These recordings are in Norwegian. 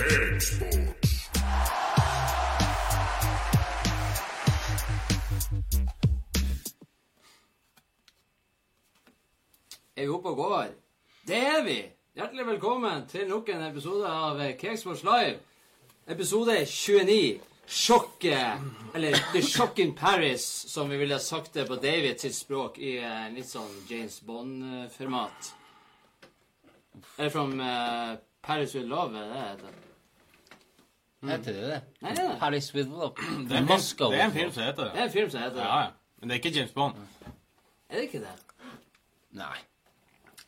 Cakesports. Er vi oppe og går? Det er vi! Hjertelig velkommen til nok en episode av Cakesports Live. Episode 29. Sjokket, eller The Shock in Paris, som vi ville sagt det på Davids språk i eh, litt sånn James Bond-format. Eller from fra Paris with Love, er det det heter? Heter det det? Nei, det er det. Paris with Love. Det er en, Moscow. det er en film som heter Det det. er en film som heter det. Ja, ja. Men det er ikke James Bond. Er det ikke det? Nei.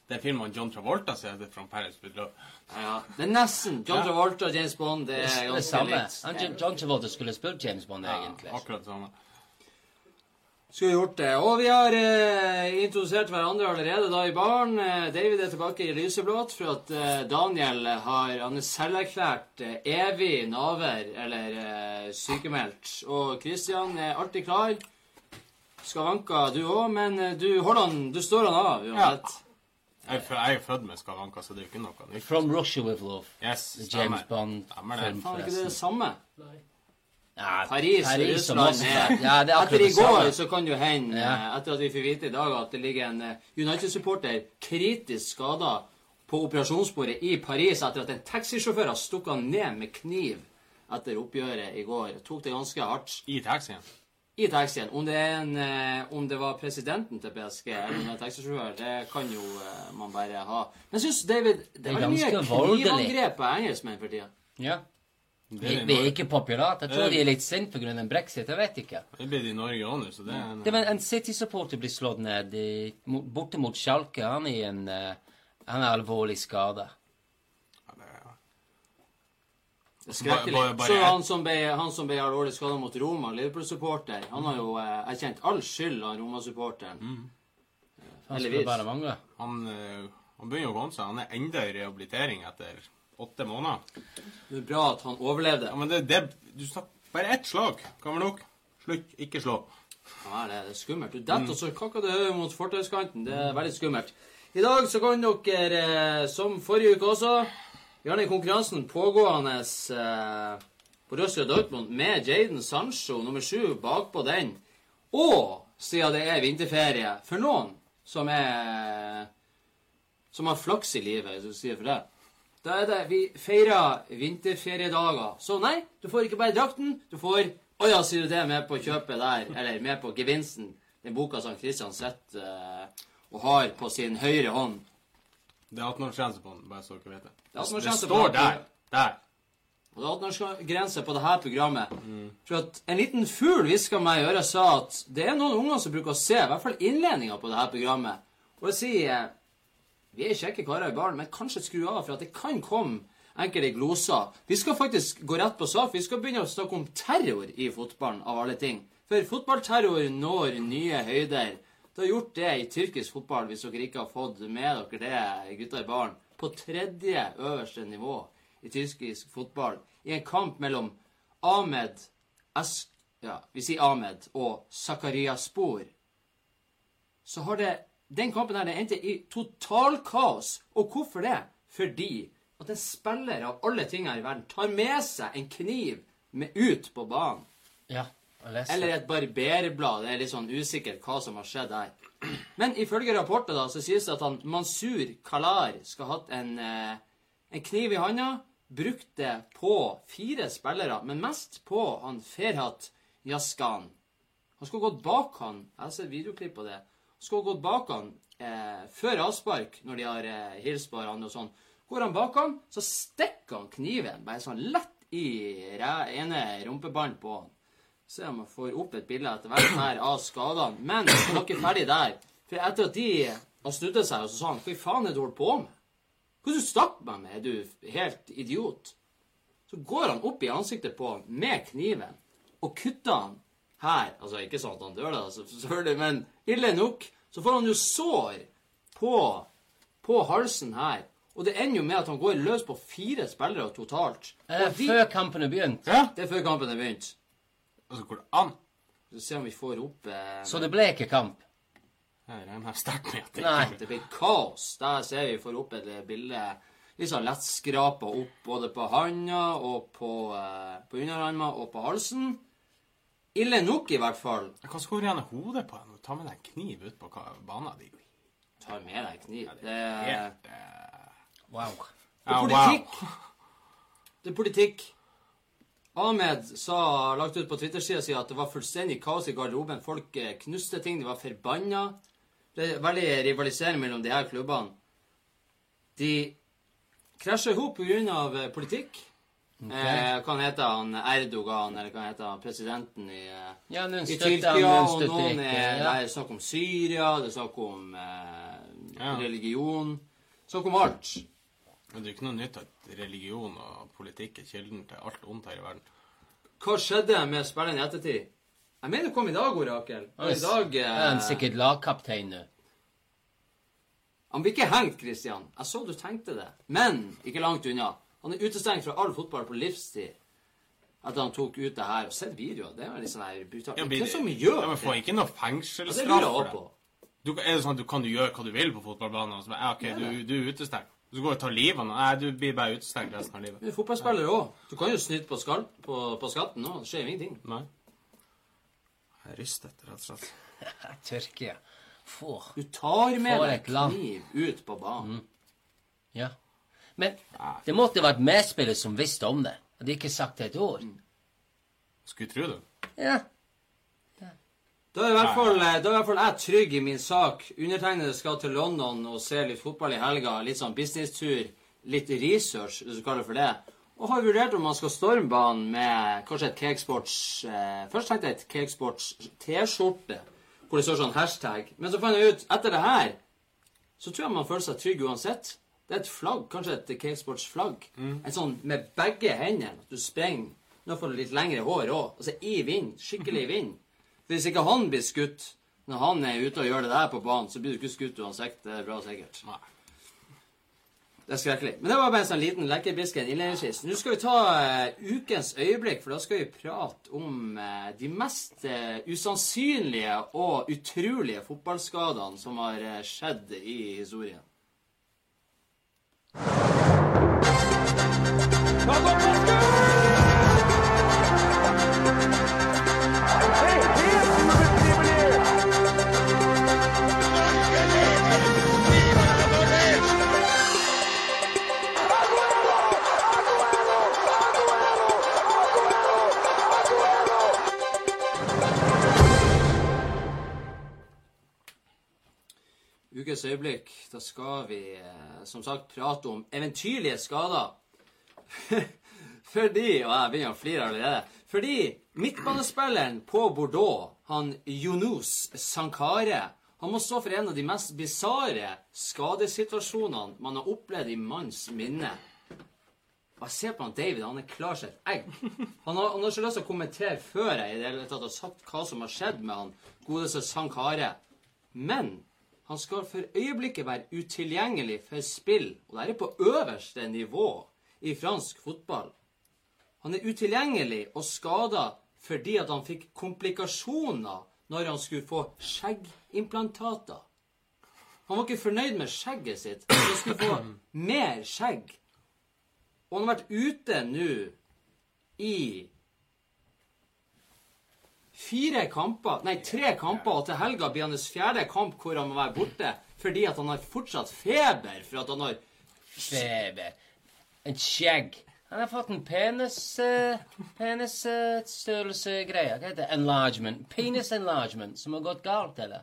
Det er filmen John Travolta som heter From Paris with Love. Ja, det er nesten. John Ja. Travolta og James Bond, det er ganske samme. likt. John- Travolta skulle spurt James Bond, Ja, egentlig. akkurat samme. samme. Skulle gjort det. Og vi har eh, introdusert hverandre allerede da i baren. Eh, David er tilbake i lyseblått for at eh, Daniel har Han er selverklært eh, evig naver, eller eh, sykemeldt. Og Christian er alltid klar. Skavanka du òg, men eh, du holder han Du står han av uansett. Jeg er, fø- jeg er født med skavanker, så det er jo ikke noe nytt. From Russia with Love. Yes, The stemmer. James Bond Stemmer det. film, Faen, er ikke det det forresten. samme? Ja, Paris, og og Russland er Ja, det er Etter i går så kan det hende, Ja. eh, etter at vi fikk vite i dag at det ligger en eh, United-supporter kritisk skada på operasjonsbordet i Paris etter at en taxisjåfør har stukket han ned med kniv etter oppgjøret i går. Tok det ganske hardt I taxien. i taxien. Om det, er en, eh, om det var presidenten til PSG eller en det er taxisjåfør, det kan jo man bare ha. Men jeg syns, David, det Det er er veldig mye knivangrep på engelskmenn for tida. Ja. Det Vi, er vi er ikke populære. Jeg tror de er litt sinte pga. brexit. Jeg vet ikke. Det blir det i Norge òg nå, så det er en, Det, men En City-supporter blir slått ned i, mot- borte mot Schalke. Han er, i en, eh, han er alvorlig skada. Ja, det Det Skrekkelig. Bare- bare- Så han som ble, han som ble alvorlig skada mot Roma, Liverpool-supporter, han har jo eh, erkjent all skyld av Roma-supporteren. Mm. Heldigvis. Han, han, eh, han begynner å komme seg. Han er enda i rehabilitering etter åtte måneder. Det er bra at han overlevde. Ja, men det, det du snakker Bare ett slag kan være nok. Slutt. Ikke slå. Ja, det er skummelt. Du detter, og så kakker mot fortauskanten. Det er veldig skummelt. I dag så kan dere, eh, som forrige uke også, gjerne i konkurransen pågående eh, på Russia Dortmund med Jaden Sancho nummer sju bakpå den. Og siden det er vinterferie for noen som er som har flaks i livet, hvis du sier for det. Da er det Vi feirer vinterferiedager. Så nei, du får ikke bare drakten. Du får Å ja, sier du det, med på kjøpet der, eller med på gevinsten. Den boka som Kristian sitter uh, og har på sin høyre hånd. Det er 18-årsgrense på den, bare så dere vet det. Det er det står der. Der. Og det er 18-årsgrense på dette programmet. For at en liten fugl hviska meg i øret sa at det er noen unger som bruker å se i hvert fall innledninga på dette programmet. Og jeg sier vi er kjekke karer i baren, men kanskje skru av, for at det kan komme enkelte gloser. Vi skal faktisk gå rett på sak. Vi skal begynne å snakke om terror i fotballen, av alle ting. For fotballterror når nye høyder. Det har gjort det i tyrkisk fotball, hvis dere ikke har fått med dere det, gutta i baren. På tredje øverste nivå i tyrkisk fotball. I en kamp mellom Ahmed Esk... Ja, vi sier Ahmed og Zakaria Spor så har det Den kampen her, det endte i totalkaos. Og hvorfor det? Fordi at en spiller av alle ting her i verden tar med seg en kniv med ut på banen. Ja. Eller et barberblad. Det er litt sånn usikkert hva som har skjedd der. Men ifølge rapporter da, så sies det at han Mansur Kalar skal ha hatt en, eh, en kniv i handa. Brukt det på fire spillere, men mest på han Ferhat Yaskan. Han skulle gått bak han. Jeg har sett videoklipp på det. Skulle gått bak han eh, før avspark, når de har eh, hilst på hverandre og sånn. Går han bak han, så stikker han kniven bare sånn lett i ene rumpeballen på han. Se om jeg får opp et bilde etter hvert her av skadene. Men det var ikke ferdig der. For etter at de har snudd seg, og så sa han Hva faen er det du holder på med? Hva er du stakk meg med? Er du helt idiot? Så går han opp i ansiktet på han med kniven og kutter han her. Altså ikke sånn at han dør, da, selvfølgelig, men ille nok. Så får han jo sår på, på halsen her. Og det ender jo med at han går løs på fire spillere totalt. Det Og de, Før kampen er begynt. Ja. det er før kampen er begynt. Altså, går det an? Så se om vi får opp eh, Så det ble ikke kamp. Jeg regner sterkt med at det Nei. ikke Det blir kaos. Der ser vi får opp et bilde litt sånn lettskrapa opp både på handa og på, eh, på underarmen og på halsen. Ille nok, i hvert fall. Hva skal du gjerne hodet på henne? Ta med deg en kniv ut på banen din. Ta med deg kniv. Det er, Helt uh... Wow. det er politikk. Det er politikk. Ahmed sa, lagt ut på Twitter-sida si at det var fullstendig kaos i garderoben. Folk eh, knuste ting, de var forbanna. Det er veldig rivalisering mellom de her klubbene. De krasjer i hop pga. politikk. Eh, hva han heter han? Erdogan, eller hva hete heter han? presidenten i, eh, Ja, noen i Tyrkia? noen Og noen er, Ja. det er snakk om Syria, det er snakk om eh, Ja. religion. Snakk om alt. Men det er ikke noe nytt at religion og politikk er kilden til alt ondt her i verden. Hva skjedde med spilleren i ettertid? Jeg mener det kom i dag, Orakel. I dag eh, Han er sikkert lagkaptein nå. Han blir ikke hengt, Christian. Jeg så du tenkte det. Men ikke langt unna. Han er utestengt fra all fotball på livstid. At han tok ut det her og sett videoer. Det er jo litt sånn her brutalt. Ja, Hva som er det gjør ja, men Får det? ikke noe fengselsstraff for det. Du, er det sånn at du kan du gjøre hva du vil på fotballbanen? Og så bare, ja, ok, du, du er utestengt. Så går og tar livet av noen. Nei, du blir bare utestengt resten av livet. Du er fotballspiller òg. Du kan jo snyte på, skal, på, på skatten òg. Det skjer ingenting. Nei. Jeg er rystet, rett og slett. Tyrkia. Få. Du tar med deg et kniv ut på banen. Ja. Men det måtte vært medspillere som visste om det. Hadde ikke sagt det et ord. Skulle tro det. Ja. Da er, i hvert fall, da er i hvert fall jeg trygg i min sak. Undertegnede skal til London og se litt fotball i helga. Litt sånn businesstur. Litt research, hvis du kaller det for det. Og har vurdert om man skal storme banen med kanskje et Cakesports eh, Først tenkte jeg et Cakesports T-skjorte, hvor det står sånn hashtag. Men så fant jeg ut, etter det her, så tror jeg man føler seg trygg uansett. Det er et flagg, kanskje et Cakesports flagg. En sånn med begge hendene. At du sprenger Nå får du litt lengre hår òg. Altså i vind. Skikkelig i vind. For Hvis ikke han blir skutt når han er ute og gjør det der på banen, så blir du ikke skutt uansett. Det er bra sikkert. Nei. Det er skrekkelig. Men det var bare en sånn liten lekkerbisken innledningsvis. Nå skal vi ta uh, ukens øyeblikk, for da skal vi prate om uh, de mest uh, usannsynlige og utrolige fotballskadene som har skjedd i historien. Vamos, Vasco! Ukens øyeblikk, da skal vi eh, som sagt prate om eventyrlige skader. Fordi Og jeg begynner å flire allerede. Fordi midtbanespilleren på Bordeaux, han Yunus Sankare, han må stå for en av de mest bisarre skadesituasjonene man har opplevd i manns minne. Og jeg ser på han David, han er klar som et egg. Han har, han har ikke lyst til å kommentere før jeg i det hele tatt har sagt hva som har skjedd med han godeste Sankare. Men han skal for øyeblikket være utilgjengelig for spill, og det er på øverste nivå i fransk fotball. Han er utilgjengelig og skada fordi at han fikk komplikasjoner når han skulle få skjeggimplantater. Han var ikke fornøyd med skjegget sitt. Han skulle få mer skjegg. Og han har vært ute nå i fire kamper, nei, tre kamper, og til helga blir hans fjerde kamp hvor han må være borte fordi at han har fortsatt feber for at han har Feber. En skjegg. Han har fått en penis... Uh, Penisstørrelsegreie. Hva heter det? Enlargement. Penis enlargement som har gått galt, eller?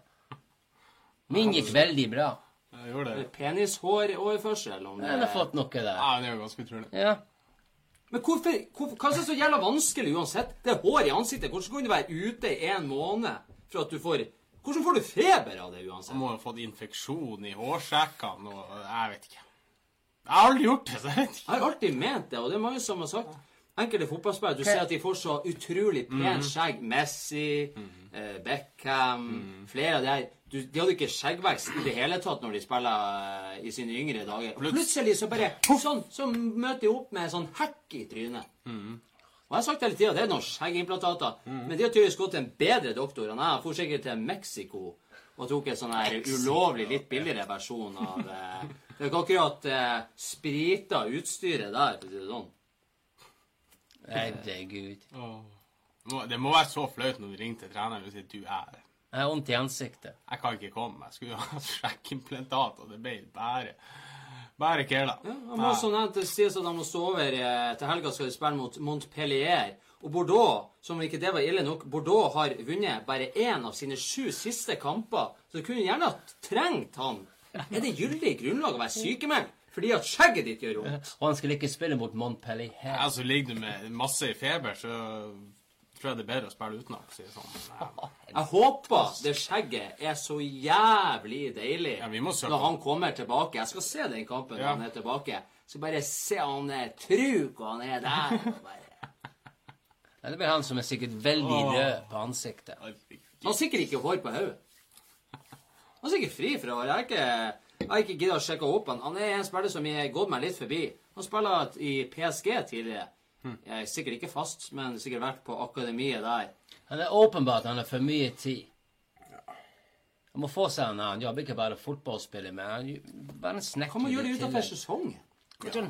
Min gikk veldig bra. Jeg gjorde det. penishåroverførsel. Om det Han har fått noe der. Ja, det er jo ganske utrolig. Ja. Men hvorfor, hvorfor, hva er det så jævla vanskelig uansett? Det er hår i ansiktet. Hvordan kan du være ute i en måned for at du får Hvordan får du feber av det uansett? Du må ha fått infeksjon i hårsekkene og Jeg vet ikke. Jeg har aldri gjort det, så jeg vet ikke. Jeg har alltid ment det, og det er mange som har sagt Enkelte fotballspillere Du ser at de får så utrolig pent skjegg. Messi, eh, Beckham Flere av de her du, De hadde ikke skjeggvekst i det hele tatt når de spiller eh, i sine yngre dager. Og plutselig så bare sånn, så møter de opp med sånn hekk i trynet. Og jeg har sagt hele tida det er noen skjeggimplantater. Men de har tydeligvis gått til en bedre doktor enn jeg. Jeg for sikkert til Mexico og tok en sånn her ulovlig, litt billigere versjon av, eh, Det er ikke akkurat eh, sprita utstyret der, for å si det sånn. Herregud. Det må være så flaut når du ringer til treneren og sier du er Jeg har vondt i ansiktet. Jeg kan ikke komme. Jeg skulle ha sjekkimplantat, og det ble bare bare kæla. Ja, han må også nevnt det sies at han må stå over eh, til helga skal de spille mot Montpellier. Og Bordeaux, som om ikke det var ille nok, Bordeaux har vunnet bare én av sine sju siste kamper. Så du kunne gjerne ha trengt han. Er det gyldig grunnlag å være sykemeldt fordi at skjegget ditt gjør vondt? Og han skal ikke spille mot Montpellier. Altså, ligger du med masse i feber, så tror jeg det er bedre å spille utenat. sånn. Men, Jeg håper det skjegget er så jævlig deilig Ja, vi må søke når han kommer tilbake. Jeg skal se den kampen når han er tilbake. Jeg skal bare se han er truk, og han er der. og bare... Det blir han som er sikkert veldig rød på ansiktet. Han har sikkert ikke hår på hodet. Han er sikkert fri fra hår. Jeg er ikke, jeg har ikke giddet å sjekke opp han. Han er en spiller som har gått meg litt forbi. Han spiller i PSG tidligere. Jeg er sikkert ikke fast, men sikkert vært på akademiet der. Han er åpenbart han har for mye tid. Han må få seg en annen jobb, ikke bare fotballspiller, men han bare en snekker. Kan man gjøre det utenfor sesong? Hvorfor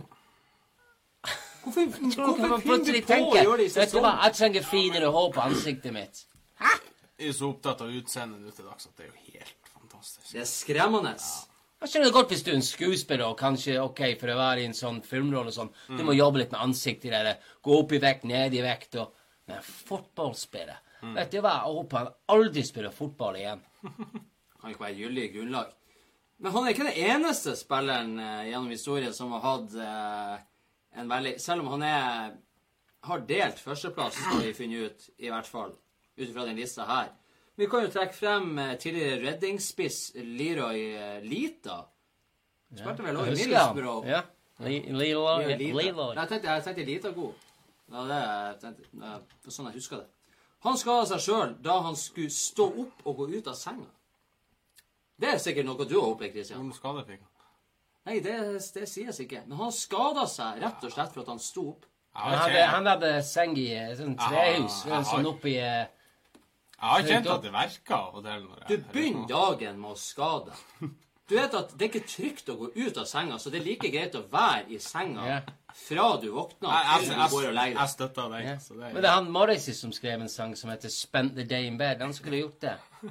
Hvorfor, hvorfor finner du på å gjøre det i Vet du hva, sesong? jeg trenger finere hår på ansiktet mitt. Jeg er så opptatt av utseendet nå til dags at det er jo helt fantastisk. Det er skremmende. Jeg skjønner det godt hvis du er en skuespiller og kanskje ok, for å være i en sånn filmrolle og sånn, du må jobbe litt med ansiktet ditt, gå opp i vekt, ned i vekt og Men fotballspiller Vet du hva, jeg håper han aldri spiller fotball igjen. Kan ikke være gyldig grunnlag. Men han er ikke den eneste spilleren eh, gjennom historien som har hatt eh, en veldig Selv om han er har delt førsteplass, skal vi finne ut, i hvert fall, ut ifra den lista her. Vi kan jo trekke frem eh, tidligere redningsspiss Leroy eh, Lita. Spilte vel også i? Middlesbrough. Ja. Leroy. Lita. Jeg tenkte, Lita god. Ja, det er sånn jeg husker det. Han skada seg sjøl da han skulle stå opp og gå ut av senga. Det er sikkert noe du har opplevd, Christian. Hvordan skade fikk han? Nei, det, det sies ikke. Men han skada seg rett og slett for at han sto opp. Han hadde, han hadde seng i et sånt trehus, sånn oppi eh, jeg har kjent at det når Du begynner dagen med å skade. Du vet at det er ikke trygt å gå ut av senga, så det er like greit å være i senga fra du våkner til du går og legger deg. jeg støtter deg. ja. Så det, Men det er han Morrissey som skrev en sang som heter 'Spent the Day in Bed'. Han skulle gjort det.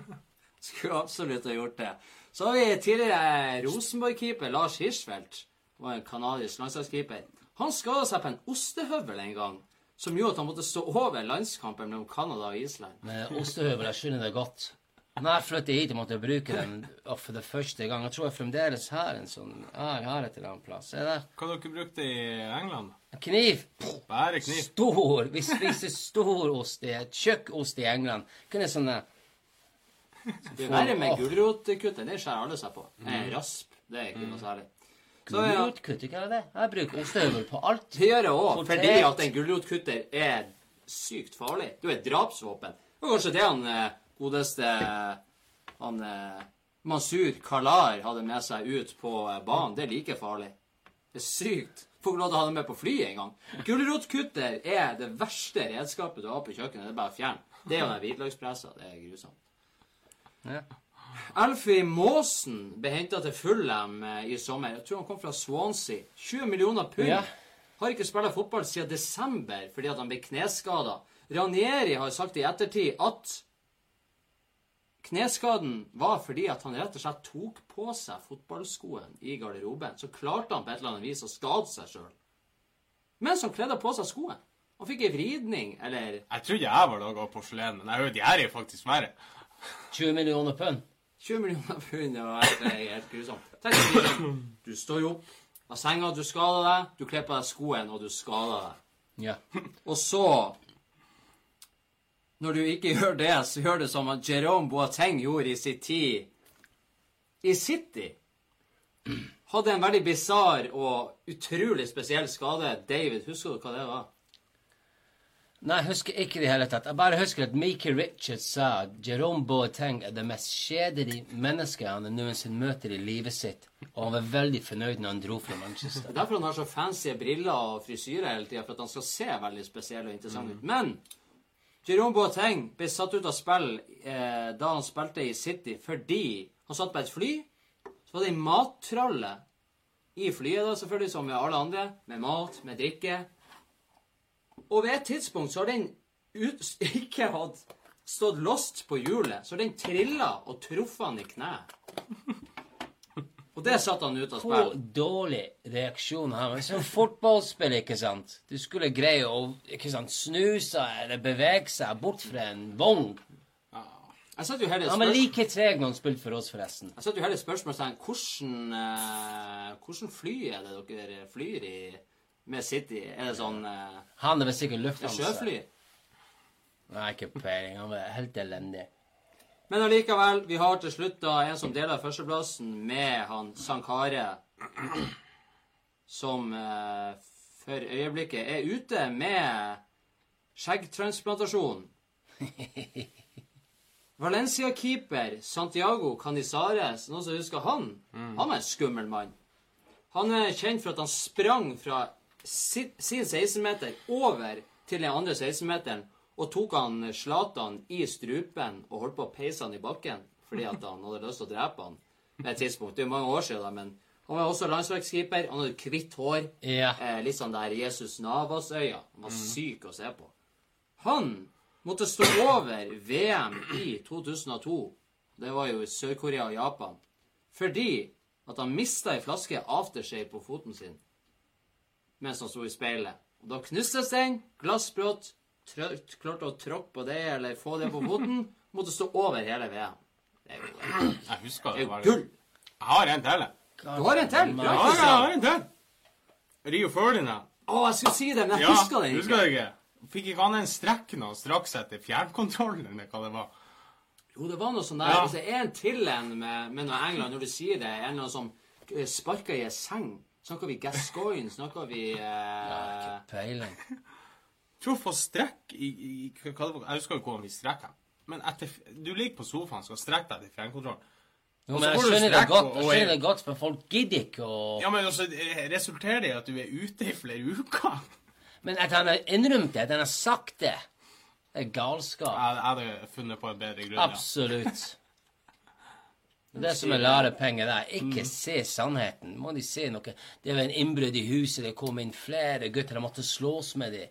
Skulle absolutt ha gjort det. Så har vi tidligere Rosenborg-keeper Lars Hirschfeldt. var en kanadisk landslagskeeper. Han skada seg på en ostehøvel en gang, som gjorde at han måtte stå over landskampen mellom Canada og Island. Med ostehøvel, jeg skjønner det godt. Når jeg flyttet hit jeg måtte bruke den for det første gang Jeg tror jeg fremdeles har en sånn jeg har et eller annet plass. Se der. Hva dere brukte i England? En kniv. Bare kniv. Stor. Vi spiser stor ost. i Tjukk ost i England. Kunne sånn eh, Det er verre med gulrotkutter. Det skjærer alle seg på. Mm. rasp. Det er ikke noe særlig. Så hva er det? Jeg bruker støvel på alt. det gjør jeg òg, fordi at en gulrotkutter er sykt farlig. Det er et drapsvåpen. Det var kanskje det han eh, godeste han eh, Masur Kalar hadde med seg ut på eh, banen. Det er like farlig. Det er sykt. Får ikke lov til å ha det med på flyet engang. Gulrotkutter er det verste redskapet du har på kjøkkenet. Det er bare å fjerne. Det er jo den hvitløkspressa. Det er grusomt. Ja. Alfie Maasen ble henta til Fulham eh, i sommer. Jeg tror han kom fra Swansea. 20 millioner pund. Ja. Har ikke spilt fotball siden desember fordi at han ble kneskada. Ranieri har sagt i ettertid at kneskaden var fordi at han rett og slett tok på seg fotballskoen i garderoben. Så klarte han på et eller annet vis å skade seg sjøl. Mens han kledde på seg skoen. Han fikk ei vridning, eller Jeg trodde jeg var laga av porselen, men jeg hører de her er faktisk verre. 20 millioner pund. 20 millioner pund. Det var helt, helt grusomt. Tenk deg du står jo opp av senga, du skader deg, du kler på deg skoen, og du skader deg. Ja. Og så Når du ikke gjør det, så gjør du som Jerome Boateng gjorde i sin tid i City. Hadde en veldig bisarr og utrolig spesiell skade. David, husker du hva det var? Nei, jeg husker ikke det i hele tatt. Jeg bare husker at Mickey Richards sa at Jerome Boateng er det mest kjedelige mennesket han noensinne møter i livet sitt. Og han var veldig fornøyd når han dro fra Manchester. Det er derfor han har så fancy briller og frisyre hele tida, for at han skal se veldig spesiell og interessant ut. Men Jerome Boateng ble satt ut av spill eh, da han spilte i City fordi han satt på et fly. Så var det ei mattralle i flyet, da, selvfølgelig, som med alle andre. Med mat, med drikke. Og ved et tidspunkt så har den ut, ikke hatt stått lost på hjulet, så den trilla og truffet han i kneet. Og det satte han ut av Hvor dårlig reaksjon har man som fotballspiller, ikke sant? Du skulle greie å ikke sant, snu seg eller bevege seg bort fra en vogn. Jeg satt jo her Han var like treg når han spilte for oss, forresten. Jeg satt jo her i spørsmålstegn hvordan, eh, hvordan fly er det dere flyr i med City? Er det sånn eh, Han er vel sikkert er lufthansa. sjøfly? Nei, ikke peiling. Han er helt elendig. Men allikevel, vi har til slutt da en som deler førsteplassen med han Sankare, som eh, for øyeblikket er ute med skjeggtransplantasjon. Valencia-keeper Santiago Canizares, noen som husker han? Han var en skummel mann. Han er kjent for at han sprang fra sin 16-meter over til den andre 16-meteren og tok han Zlatan i strupen og holdt på å peise han i bakken fordi at han hadde lyst til å drepe han med et tidspunkt. Det er jo mange år siden, men han var også landslagskeeper. Han hadde hvitt hår. Ja. Eh, litt sånn der Jesus Navas-øya. Han var syk å se på. Han måtte stå over VM i 2002. Det var jo i Sør-Korea og Japan. Fordi at han mista ei flaske aftershave på foten sin mens han sto i speilet. Og da knustes den, Glassbrått. klarte å tråkke på det eller få det på foten. Måtte stå over hele VM. Det er jo, det Jeg husker det. var- gull. Jeg har en til. Du har en til? Ja, jeg har en til. Rio Ferdinand. Å, jeg skulle si det, men jeg Ja, husker det husker jeg ikke? Fikk ikke han en strekk nå straks etter fjernkontrollen, eller hva det var? Jo, det var noe sånn der. Ja. altså, en til en med, med noe England, når du sier det, en eller annen som eh, sparker i en seng Snakker vi Gascoigne? Snakker vi eh, Peiling. tror for strekk i, i hva det var, Jeg husker ikke hvordan vi strekker. Men etter, du ligger på sofaen skal strekke deg til fjernkontrollen. Jo, men jeg skjønner det strekk godt, jeg skjønner det godt, for folk gidder ikke å Ja, men altså, resulterer det i at du er ute i flere uker. Men at han har innrømt det, at han har sagt det, det er galskap. Jeg, jeg hadde funnet på en bedre grunn. ja. Det som er lærepenger der, ikke se sannheten. Må de se noe Det var en innbrudd i huset, det kom inn flere gutter, de måtte slås med dem.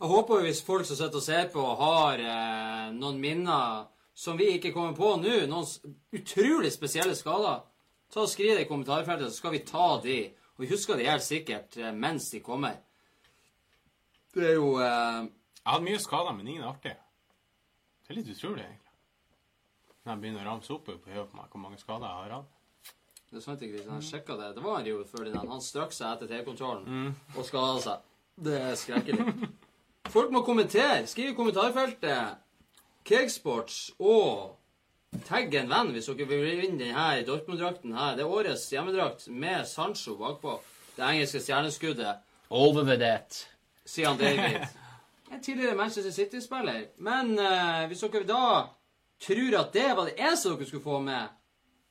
Jeg håper jo hvis folk som sitter og ser på, har eh, noen minner som vi ikke kommer på nå, noen utrolig spesielle skader, ta og skriv det i kommentarfeltet, så skal vi ta de. Og vi husker de helt sikkert eh, mens de kommer. Det er jo eh, Jeg hadde mye skader, men ingen artige. Det er litt utrolig, egentlig. Når jeg begynner å ramse opp på høyre på meg hvor mange skader jeg har hatt. Det er sant ikke, Kristian. Jeg sjekka det. Det var Rio Ferdinand. Han strakk seg etter TV-kontrollen og skada seg. Det er skrekkelig. Folk må kommentere. Skriv i kommentarfeltet Cakesports og tagg en venn hvis dere vil vinne denne Dortmund-drakten her. Det er årets hjemmedrakt med Sancho bakpå. Det engelske stjerneskuddet, Overvurdert. sier han David. En tidligere Manchester City-spiller. Men uh, hvis dere da tror at det var det eneste dere skulle få med,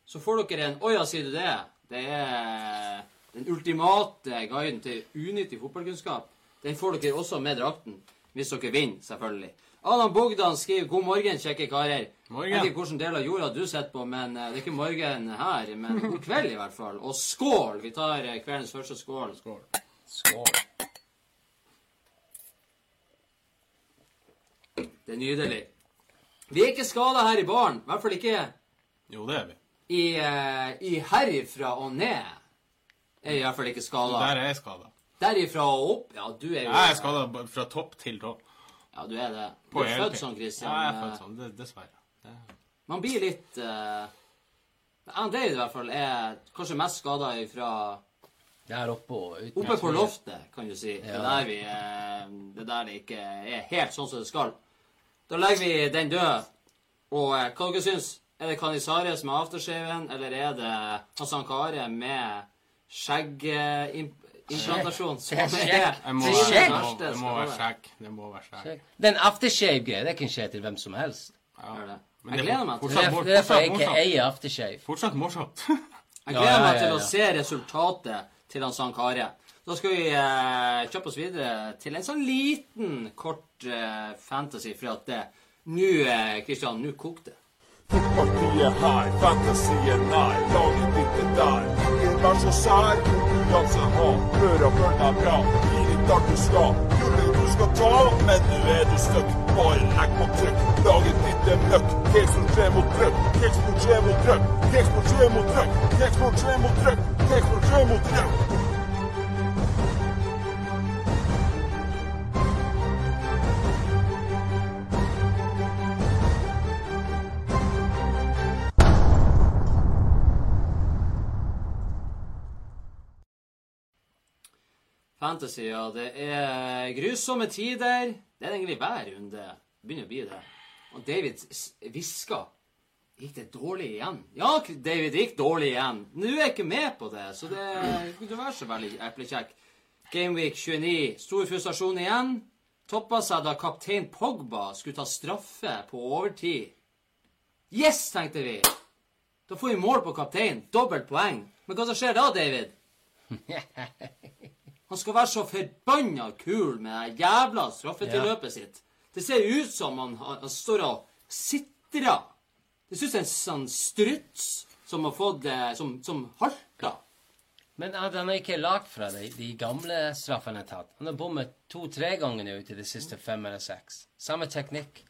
så får dere en Å ja, sier du det? Det er den ultimate guiden til unyttig fotballkunnskap. Den får dere også med drakten. Hvis dere vinner, selvfølgelig. Adam Bogdan skriver 'God morgen, kjekke karer'. Morgen. Jeg vet ikke hvilken del av jorda du sitter på, men eh, det er ikke morgen her. Men god kveld, i hvert fall. Og skål! Vi tar eh, kveldens første skål. Skål. Skål. Det er nydelig. Vi er ikke skada her i baren. I hvert fall ikke Jo, det er vi. i, eh, i herifra og ned. Er vi i hvert fall ikke skada. Der er jeg skada. Derifra og opp Ja, du er jo Jeg er skada fra topp til tå. Ja, du er det. Du er født sånn, Christian. Ja, jeg er født sånn. Dessverre. Det- Man blir litt uh, David i hvert fall er kanskje mest skada fra Der oppe og uten Oppe på loftet, kan du si. Det er der vi eh, Det er der det ikke er helt sånn som det skal. Da legger vi den død. Og eh, hva dere syns? Er det Canizares med aftershaven, eller er det Hassan Kare med skjeggimplantasjon? Det er skjegg. er Det må, Det er være- skjegg. det må, være skjegg. Det må være skjegg. Den aftershave-greia, det kan skje til hvem som helst. Ja. Det. Men Jeg er gleder meg til Det er det er derfor jeg ikke eier aftershave. Fortsatt morsomt. Jeg gleder meg til å se resultatet til han Sankare. Da skal vi eh, kjøpe oss videre til en sånn liten, kort eh, fantasy, for at det Nå, eh, Christian, nå kokte det. Fotbollspartiet här, fantasien nær, laget ditt er der. Ingen vær så sær, konkurranse ha. Hør og følg deg bra. Gi ditt alt du skal. Gullet du skal ta, men nå er du støtt, Bare legg på trykk. laget ditt er møkk. Kexport 3 mot trøkk. Kexport 3 mot trøkk. Kexport 3 mot trøkk. Kexport 3 mot trøkk. Kexport 3 mot trøkk. Fantasy, ja. Det er grusomme tider. Det er egentlig hver runde. Begynner å bli det. Og David hvisker. Gikk det dårlig igjen? Ja, David, det gikk dårlig igjen. Nå er jeg ikke med på det, så det kunne ikke være så veldig eplekjekk. Gameweek 29. Stor frustrasjon igjen. Toppa seg da kaptein Pogba skulle ta straffe på overtid. Yes, tenkte vi. Da får vi mål på kaptein. Dobbelt poeng. Men hva som skjer da, David? Han skal være så forbanna kul med det jævla straffetilløpet sitt. Det ser ut som han, han står og sitrer. Det ser ut som en sånn struts som har fått eh, Som, som halter. Men at han er ikke lagd fra de, de gamle straffene han har tatt. Han har bommet to-tre ganger nå til de siste fem eller seks. Samme teknikk.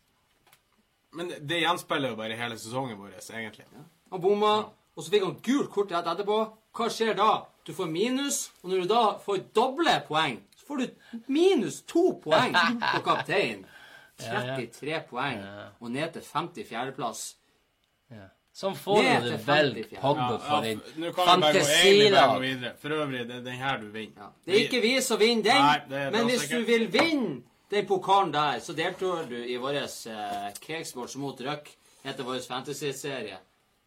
Men det- gjenspeiler jo bare hele sesongen vår, egentlig. Han bomma, og så fikk han gult kort rett etterpå. Hva skjer da? Du får minus, og når du da får doble poeng, så får du minus to poeng på kaptein. 33 poeng, og ned til 54.-plass. Ja. Sånn får Ned du til det vel Pogba for din fantasilag. videre. For øvrig, det er den her du vinner. Ja. Det er ikke vi som vinner den, Nei, men hvis du vil vinne den pokalen der, så deltar du i vår eh, Cakesports mot Røk, heter vår fantasy-serie.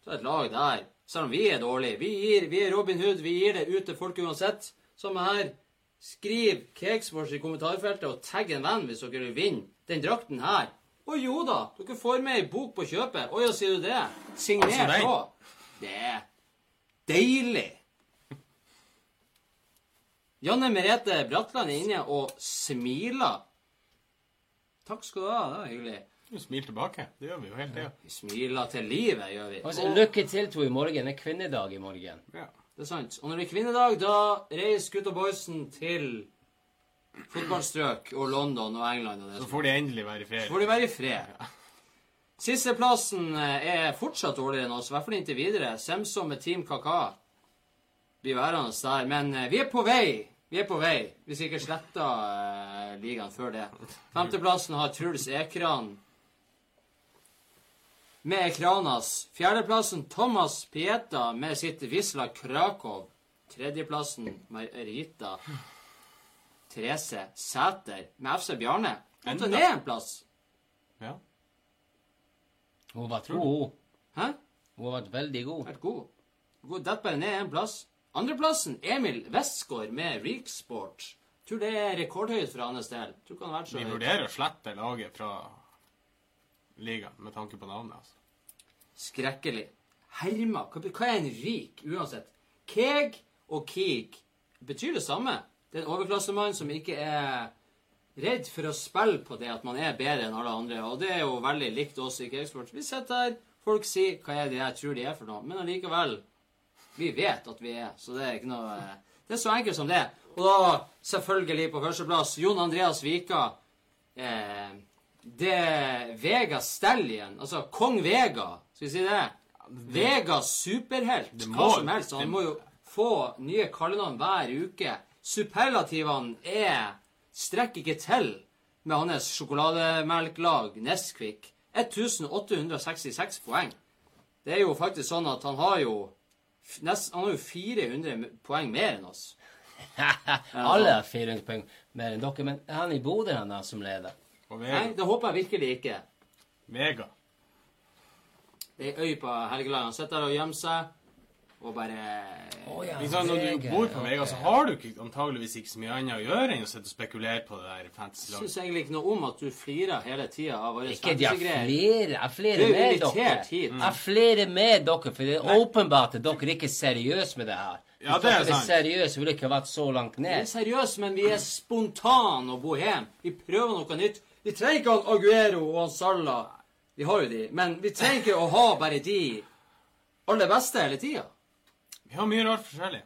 Så er det et lag der. Selv om vi er dårlige. Vi, gir, vi er Robin Hood, vi gir det ut til folk uansett. Samme her. Skriv Cakesports i kommentarfeltet og tagg en venn hvis dere vil vinne den drakten her. Å jo da, dere får med ei bok på kjøpet. Å ja, sier du det? Signert på. Det er deilig. Janne Merete Bratland er inne og smiler. Takk skal du ha. Det var hyggelig. Du smiler tilbake. Det gjør vi jo hele tida. Vi smiler til livet, gjør vi. Altså, så lykke til to i morgen. Det er kvinnedag i morgen. Ja. Det er sant. Og når det er kvinnedag, da reiser gutta boysen til fotballstrøk og London og England. og det Så får de endelig være i Så får de være i fred. Sisteplassen eh, er fortsatt dårligere enn oss, i hvert fall inntil videre. Semsom med Team Kaka blir værende der. Men eh, vi er på vei. Vi er på vei, hvis vi ikke sletter uh, ligaen før det. Femteplassen har Truls Ekran med Ekranas. Fjerdeplassen Thomas Pieta med sitt Wisla Krakow. Tredjeplassen Marita Therese Sæter med FC Bjarne. Gått Enda. ned en plass. Ja. Hun var god. Hæ? Hun har vært veldig god. Vært god. Hun detter bare ned en plass. Andreplassen Emil Westgård med Reeksport. Tror det er rekordhøyt for hans del. Tror ikke han har vært så Vi vurderer å slette laget fra ligaen med tanke på navnet. altså. Skrekkelig. Herma. Hva, er en rik, uansett? Keg og Keeg betyr det samme. Det er en overklassemann som ikke er redd for å spille på det at man er bedre enn alle andre. Og det er jo veldig likt oss i Keegsport. Vi sitter her, folk sier hva er det jeg tror de er for noe, men allikevel Vi vet at vi er, så det er ikke noe Det er så enkelt som det. Og da, selvfølgelig på førsteplass, Jon Andreas Vika. Eh, det Vega Stallion, altså kong Vega, skal vi si det? Vegas superhelt, hva som helst. Han må jo få nye kallenavn hver uke. Superlativene er strekker ikke til med hans sjokolademelklag Nesquik. 1866 poeng. Det er jo faktisk sånn at han har jo nest, Han har jo 400 poeng mer enn oss. Alle har 400 poeng mer enn dere, men er han i Bodø han som leder? Og Nei, det håper jeg virkelig ikke. Vega. Det er ei øy på Helgeland. Han sitter der og gjemmer seg og bare oh, ja, Når du bor på Vega, Vega, så har du ikke, antageligvis ikke så mye annet å gjøre enn å sitte og spekulere på det der Jeg fantasy-laget. syns egentlig ikke noe om at du flirer hele tida av våre fantasy-greier. Jeg er jo med dere. Mm. Jeg flirer med dere, for det er åpenbart at dere ikke er seriøse med det her. Ja, det er sant. seriøse, ville ikke vært så langt ned. Vi er seriøse, men vi er spontane og bohem. Vi prøver noe nytt. Vi trenger ikke han Aguero og han Salla. Vi har jo de. Men vi trenger ikke å ha bare de aller beste hele tida. Vi har mye rart forskjellig.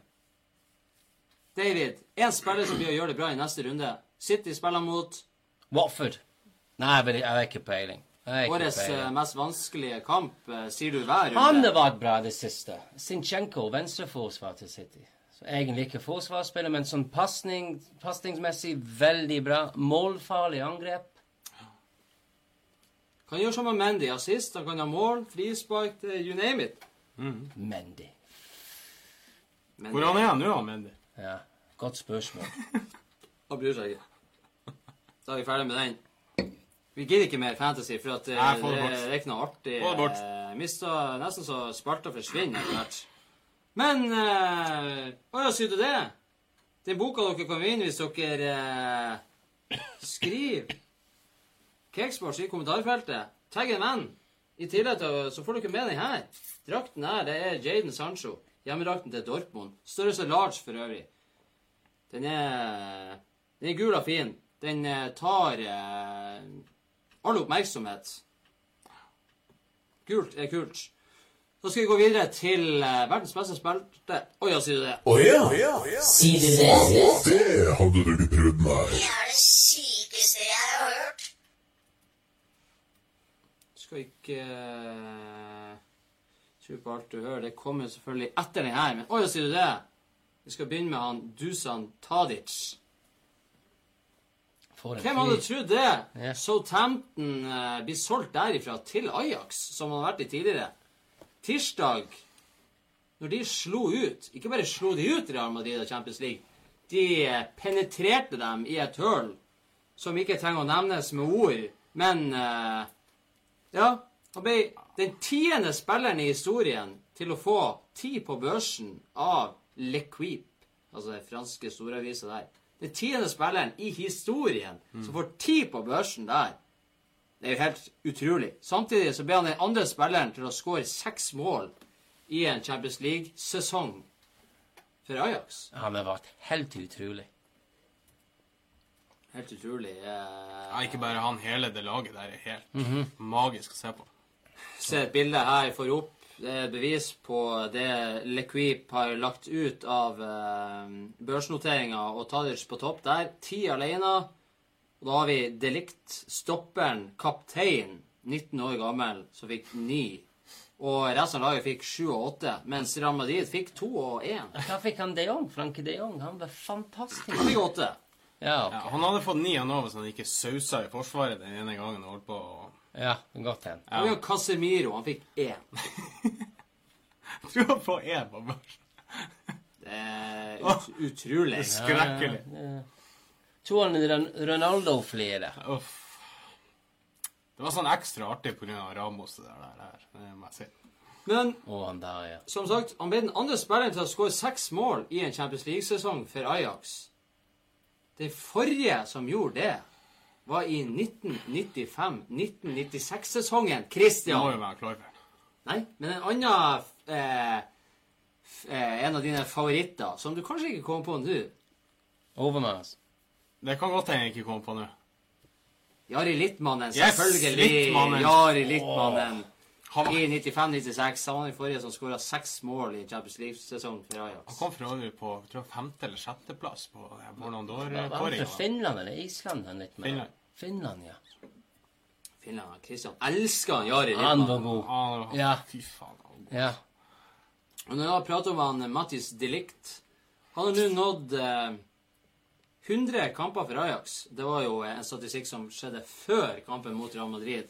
David, en spiller som blir å gjøre det bra i neste runde. City spiller mot Watford. Nei, men jeg har ikke peiling. Årets eh, mest vanskelige kamp, eh, sier du hver runde. Han har vært bra det siste. Sinchenko, venstreforsvar til City. Så egentlig ikke forsvarsspiller, men sånn pasning, pasningsmessig veldig bra. Målfarlig angrep. Kan gjøre som med Mendy. Assist, han kan ha mål, frispark, you name it. Mendy. Mandy. Hvor han er han nå, Mandy? Ja, godt spørsmål. han bryr seg ikke. Da er vi ferdig med den. Vi gidder ikke mer fantasy, for at eh, Nei, det det, er ikke noe artig. Få det bort. Eh, Mista nesten så Sparta forsvinner etter hvert. Men eh, Å ja, sier du det? Den boka dere kan vinne hvis dere eh, skriver Cakesports i kommentarfeltet. Tagg en venn. I tillegg til så får dere med den her. Drakten her, det er Jaden Sancho. Hjemmedrakten til Dortmund. Størrelse large for øvrig. Den er, den er gul og fin. Den eh, tar eh, all oppmerksomhet. Gult er kult. Så skal vi gå videre til eh, verdens beste spilte. Å ja, sier du det? Å ja! Sier du det? Det hadde du ikke prøvd meg. Det er det sykeste jeg har hørt. Skal ikke uh, tro på alt du hører. Det kommer selvfølgelig etter den her. Men ja, sier du det? Vi skal begynne med han Dusan Tadic. Hvem hadde trodd det? Yeah. Southampton uh, blir solgt derifra til Ajax, som han har vært i tidligere. Tirsdag, når de slo ut Ikke bare slo de ut Real Madrid og Champions League, de eh, penetrerte dem i et høl som ikke trenger å nevnes med ord, men eh, Ja, han ble den tiende spilleren i historien til å få ti på børsen av Le Quip, altså den franske storavisa der. Den tiende spilleren i historien som får ti på børsen der. Det er jo helt utrolig. Samtidig så ble han den andre spilleren til å skåre seks mål i en Champions League-sesong for Ajax. Han har vært helt utrolig. Helt utrolig. Eh, Ja, ikke bare han, hele det laget der er helt magisk å se på. Se et bilde her jeg får opp. Det er bevis på det Lequip har lagt ut av eh, børsnoteringa, og Tadic på topp der. Ti alene. Og da har vi Delict, stopperen, kaptein, 19 år gammel, som fikk ni. Og resten av laget fikk sju og åtte, mens Real Madrid fikk to og én. Hva fikk han de Jong? Franke de Jong? Han var fantastisk. Han fikk åtte. Ja, Ja, han hadde fått ni av nå hvis han ikke sausa i forsvaret den ene gangen han holdt på å ja godt hen. Ja. har Casemiro, han fikk én. han får én på børs. Det er ut utrolig. Skrekkelig. Tror han Ron- Ronaldo flere? Uff. Det var sånn ekstra artig pga. Ramos det der. der. Det må jeg si. Men der, ja. Som sagt, han ble den andre spilleren til å skåre seks mål i en Champions League-sesong for Ajax. Den forrige som gjorde det, var i 1995-1996-sesongen. Det må jo være klar for. Nei, men en annen eh, f- eh, En av dine favoritter, som du kanskje ikke kommer på nå. Overmars. Det kan godt hende jeg ikke kommer på nå. Jari Littmannen, Yes, selvfølgelig. Littmannen. Jari Littmannen. Han, I 95-96. Han var den forrige som skåra seks mål i Champions League-sesong for Ajax. han kom fra øvrig på tror jeg femte- eller sjetteplass på eh, han fra d'Or-kåringa. Finland eller Island? Han litt mer? Finland. Finland, ja. Finland. Kristian elsker han Jari Han var god. god. han, Ja. Fy faen. han var god. Ja. Og når jeg prater om han Mattis Delict Han har nå nådd eh, 100 kamper for Ajax. Det var jo en statistikk som skjedde før kampen mot Real Madrid.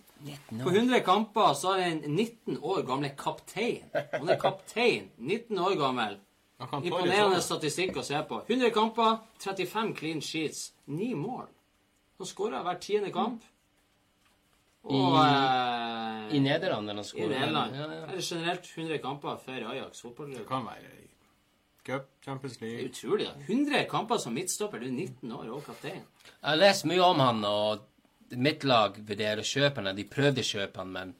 På 100 kamper så har en 19 år gamle kaptein. Han er kaptein. 19 år gammel. Han kan Imponerende sånn. statistikk å se på. 100 kamper, 35 clean sheets, 9 mål. Han skåra hver tiende kamp. Og eh, I Nederland, han i. Nederland. Ja, ja. Eller generelt 100 kamper for Ajax fotballklubb. Det kan være cup, Champions Det er League utrolig. da. 100 kamper som midtstopper. Du er 19 år og kaptein. Jeg har lest mye om han, og mitt lag vurderer å kjøpe han. De prøvde å kjøpe han, men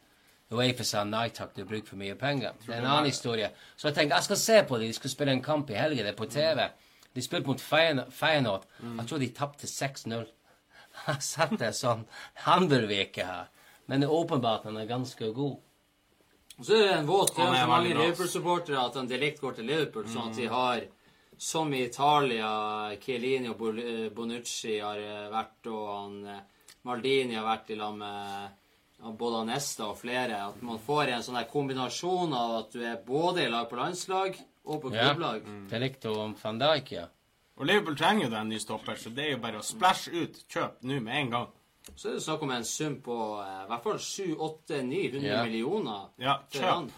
Uefa sa nei takk, du bruker for mye penger. Det er en annen historie. Så jeg tenkte jeg skal se på dem. De skulle spille en kamp i helgen, det er på TV. De spilte mot Feyenoord. Jeg tror de tapte 6-0. Jeg satte sånn Han bør vi ikke ha. Men det er åpenbart han er ganske god. Og så er det en våt drøm for mange. Liverpool-supportere at en delikt går til Liverpool, sånn at de har som i Italia, Chiellini og eh, Bonucci har eh, vært, og han eh, Maldini har vært i lag med både Nesta og flere. At man får en sånn kombinasjon av at du er både i lag på landslag og på Ja. klubblag. Det likte hun van Dijk, ja. Og Liverpool trenger jo den en ny stopper, så det er jo bare å splæsje ut. Kjøp nå med en gang. Så er det snakk om en sum på eh, i hvert fall 700-900 yeah. millioner. Ja, kjøp.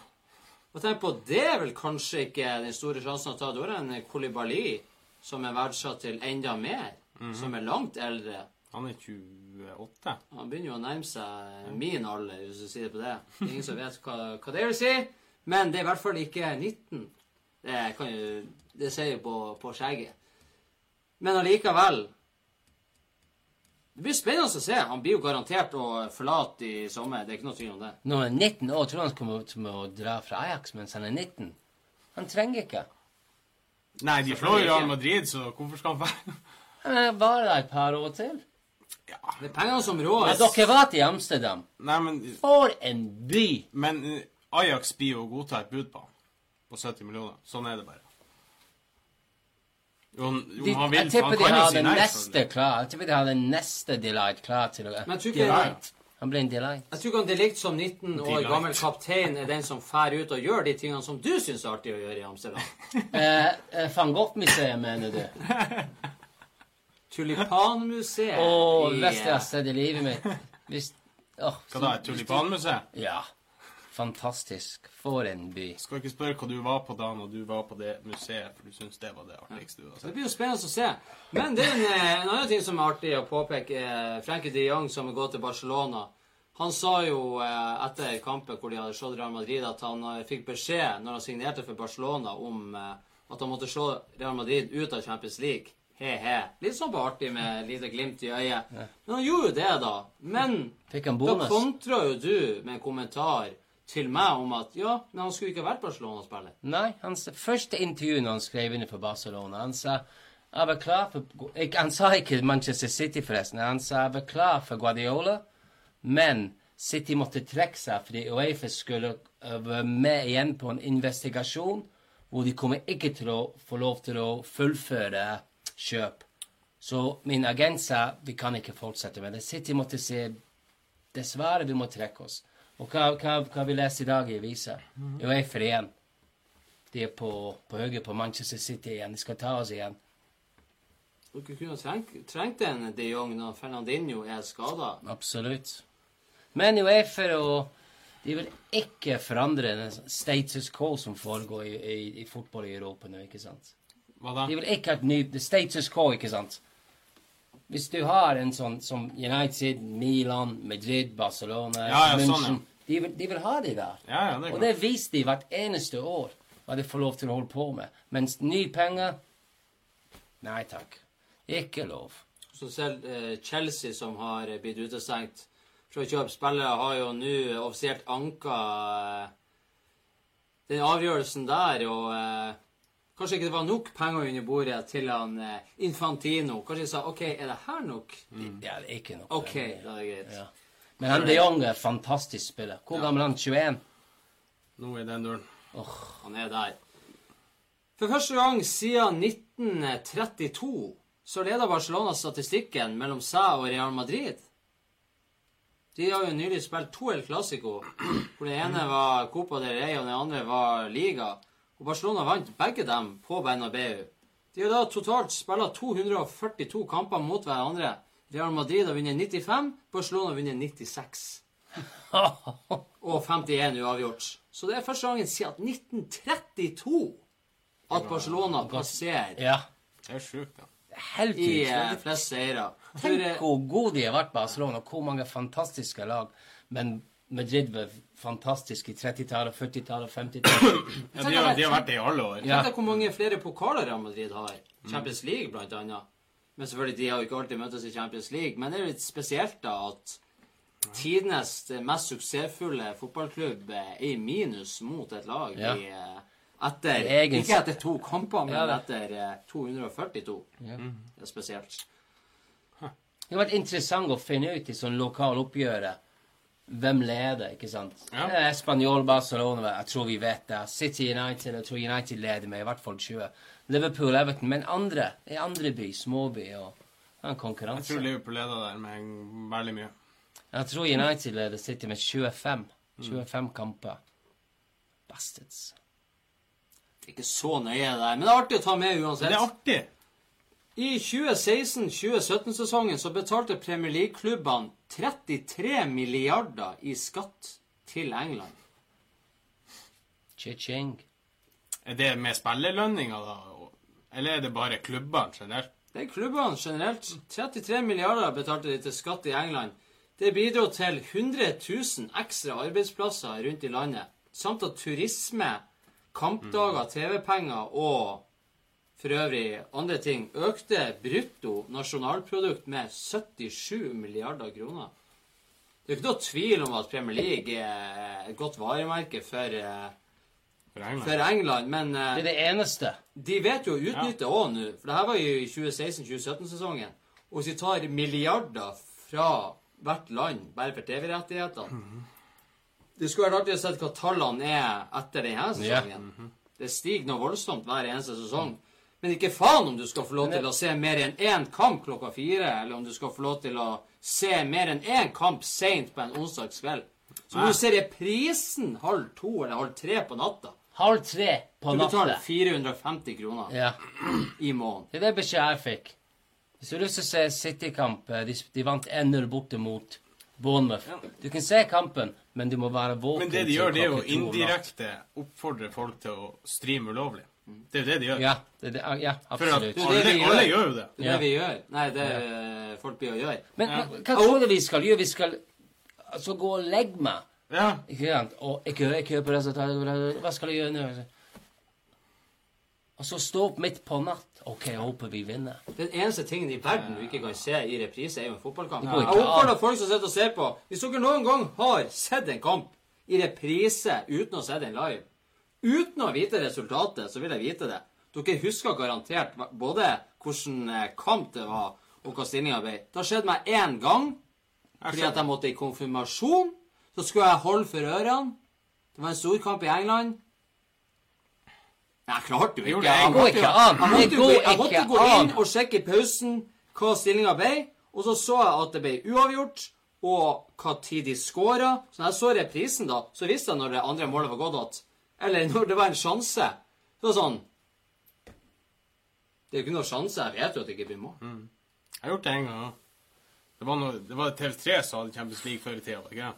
Og tenk på, det er vel kanskje ikke den store sjansen å ta. Da er det en Kolibali som er verdsatt til enda mer. Mhm. Som er langt eldre. Han er 28. Han begynner jo å nærme seg min alder, hvis du sier det på det. Det Ingen som vet hva, hva det vil si. Men det er i hvert fall ikke 19. Det, kan jo, det sier jo på, på skjegget. Men allikevel Det blir spennende å se. Han blir jo garantert å forlate i sommer. Det er ikke noe tvil om det. Når han er 19 år, tror han kommer til å dra fra Ajax mens han er 19. Han trenger ikke. Nei, de slår jo Real Madrid, så hvorfor skal han være Han er bare der et par år til. Ja. Det er pengene som rår. Ja, dere var til Amsterdam. Nei, men, For en by! men eh, Ajax blir jo å godta et bud på han. På 70 millioner. Sånn er det bare. Jo, jo, De, han vil, jeg tipper de har den neste klar. Jeg tipper de har den neste Delight klar til å Men jeg tror ikke Delight. Han blir en Delight. Jeg tror ikke han Delict som 19 år Delight. gammel kaptein er den som fær ut og gjør de tingene som du syns er artig å gjøre i Amsterdam. Eh, eh, Van Gogh-museet, mener du? Tulipanmuseet Å, oh, det beste jeg har eh, sett i livet mitt Hvis oh, Hva da, Tulipanmuseet? tulipanmuseum? Ja. Fantastisk. For en by. Skal ikke spørre hva du var på da når du var på det museet, for du syns det var det artigste du har Det blir jo spennende å se. Men det er en, eh, en annen ting som er artig å påpeke. eh, Frankie de Jong, som går gått til Barcelona, han sa jo eh, etter kampen hvor de hadde slått Real Madrid, at han fikk beskjed når han signerte for Barcelona, om at han måtte slå Real Madrid ut av Champions League. He-he. Litt sånn på artig med et lite glimt i øyet. Men han gjorde jo det, da. Men da kontra jo du med en kommentar til meg om at ja, men han skulle ikke vært Barcelona-spiller. Nei, hans første når han skrev under for Barcelona, han sa jeg var klar for Han sa ikke Manchester City, forresten. Han sa jeg var klar for Guardiola, men City måtte trekke seg fordi Uefa skulle øh, være med igjen på en investigasjon hvor de kommer ikke til å få lov til å fullføre kjøp. Så min agent sa vi kan ikke fortsette med det. City måtte si dessverre, vi må trekke oss. Og hva, hva, hva vi leser i dag i avisa? Uefa igjen. De er på, på høyre på Manchester City igjen. De skal ta oss igjen. Dere kunne trengt, trengt en de Jong når Fernandinho er skada. Absolutt. Men Uefa og De vil ikke forandre den status quo som foregår i, i, i fotball i Europa nå, ikke sant? Hva da? De vil ikke ha et ny status quo, ikke sant? Hvis du har en sånn som United, Milan, Madrid, Barcelona, Ja, ja, sånn, München ja. de, vil, de vil ha de der. Ja, ja, det Og det viser de hvert eneste år hva de får lov til å holde på med. Mens nye penger Nei takk. Ikke lov. Så selv eh, Chelsea, som har blitt utestengt fra å kjøpe spillere, har jo nå offisielt anka eh, den avgjørelsen der, og eh, kanskje ikke det var nok penger under bordet til han eh, Infantino. Kanskje de sa OK, er det her nok? Ja, det er ikke nok. OK, da er det greit. Ja. Men han de Jong er fantastisk spiller. Hvor gammel er han? 21? Nå er den døren. Han er der. For første gang siden 1932 så leder Barcelona statistikken mellom seg og Real Madrid. De har jo nylig spilt to El Clásico, hvor den ene var Copa del Rey, og den andre var Liga. Og Barcelona vant begge dem på Bernabeu. De har da totalt spilt 242 kamper mot hverandre. Real Madrid har vunnet 95, Barcelona har vunnet 96 og 51 uavgjort. Så det er første gangen siden 1932 at Barcelona passerer Ja. Det er sjukt, da. Helt i eh, utrolig. flest seire. Tenk hvor gode de har vært, Barcelona, og hvor mange fantastiske lag. Men Madrid var fantastisk i 30-tallet, 40-tallet, 50-tallet. Ja, de, har, de har vært det i alle år. Ja. Tenk deg hvor mange flere pokaler Real Madrid har. Champions League, blant annet. Men selvfølgelig, de har jo ikke alltid møttes i Champions League. Men det er litt spesielt, da, at tidenes mest suksessfulle fotballklubb eh, er i minus mot et lag Ja. i, eh, etter egen- Ikke etter to kamper, men Ja, etter eh, 242. Ja. Det er spesielt. Det har vært interessant å finne ut i sånn lokal oppgjøret hvem leder, ikke sant? Ja. Spanjol, Barcelona, jeg tror vi vet det. City United, jeg tror United leder med i hvert fall 20. Liverpool, Everton, men andre. I andre by, småby og en konkurranse. Jeg tror Liverpool leder der med veldig mye. Jeg tror United leder City med 25. 25 kamper. Bastards. Det er ikke så nøye, det der. Men det er artig å ta med uansett. det er artig. I 2016-2017-sesongen så betalte Premier League-klubbene 33 milliarder i skatt til England. Cha-ching. Er det med spillerlønninger, da? Eller er det bare klubbene generelt? Det er klubbene generelt. 33 milliarder betalte de til skatt i England. Det bidro til 100 000 ekstra arbeidsplasser rundt i landet, samt at turisme, kampdager, TV-penger og for øvrig andre ting økte brutto nasjonalprodukt med 77 milliarder kroner. Det er ikke noe tvil om at Premier League er et godt varemerke for, eh, For England? for England, men eh, Det er det eneste. de vet jo å utnytte òg nå, for det her var jo i 2016-2017-sesongen. Og hvis vi tar milliarder fra hvert land bare for TV-rettighetene Det skulle vært artig å se hva tallene er etter denne sesongen. Det stiger noe voldsomt hver eneste sesong. Men ikke faen om du skal få lov til å se mer enn én kamp klokka fire, eller om du skal få lov til å se mer enn én kamp seint på en onsdagskveld. Så må du se reprisen halv to eller halv tre på natta. Halv tre på Du betaler natta. 450 kroner Ja. i måneden. Det er det beskjed jeg fikk. Hvis du har lyst til å se City-kamp eh, De, de vant 1-0 borte mot Bournemouth. Du kan se kampen, men du må være våken. Men det de gjør, det er jo indirekte oppfordre folk til å streame ulovlig. Det er jo det de gjør. Ja, det, det, ja For at absolutt. Det er alle, gjør. alle gjør jo det. Det er Ja. det vi gjør. Nei, det er folk blir å gjøre. Men, Ja. men hva tror du vi skal gjøre? Vi skal altså gå og legge meg. Ja. Ikke sant? Og jeg hører, jeg hører på resultatet. Hva skal jeg gjøre nå? Og så stå opp midt på natt. OK, jeg håper vi vinner. Den eneste tingen i verden du ikke kan se i reprise, er jo en fotballkamp. Ja. Jeg oppfordrer folk som sitter og ser på Hvis dere noen gang har sett en kamp i reprise uten å se den live, uten å vite resultatet, så vil jeg vite det. Dere husker garantert både hvilken eh, kamp det var, og hva stillinga ble. Det har skjedd meg én gang fordi at jeg måtte i konfirmasjon. Så skulle jeg holde for ørene. Det var en storkamp i England. Jeg klarte jo ikke. Jeg måtte, jeg måtte, gå- inn og sjekke i pausen hva stillinga ble. Og så så jeg at det ble uavgjort, og hva tid de skåra. Så når jeg så reprisen, da, så visste jeg når det andre målet var gått att. Eller når det var en sjanse. Så var det sånn Det er jo ikke noe sjanse. Jeg vet jo at det ikke blir mål. Jeg har gjort det en gang òg. Det var, noe, det var TV3 som hadde Champions League før i tida. ikke?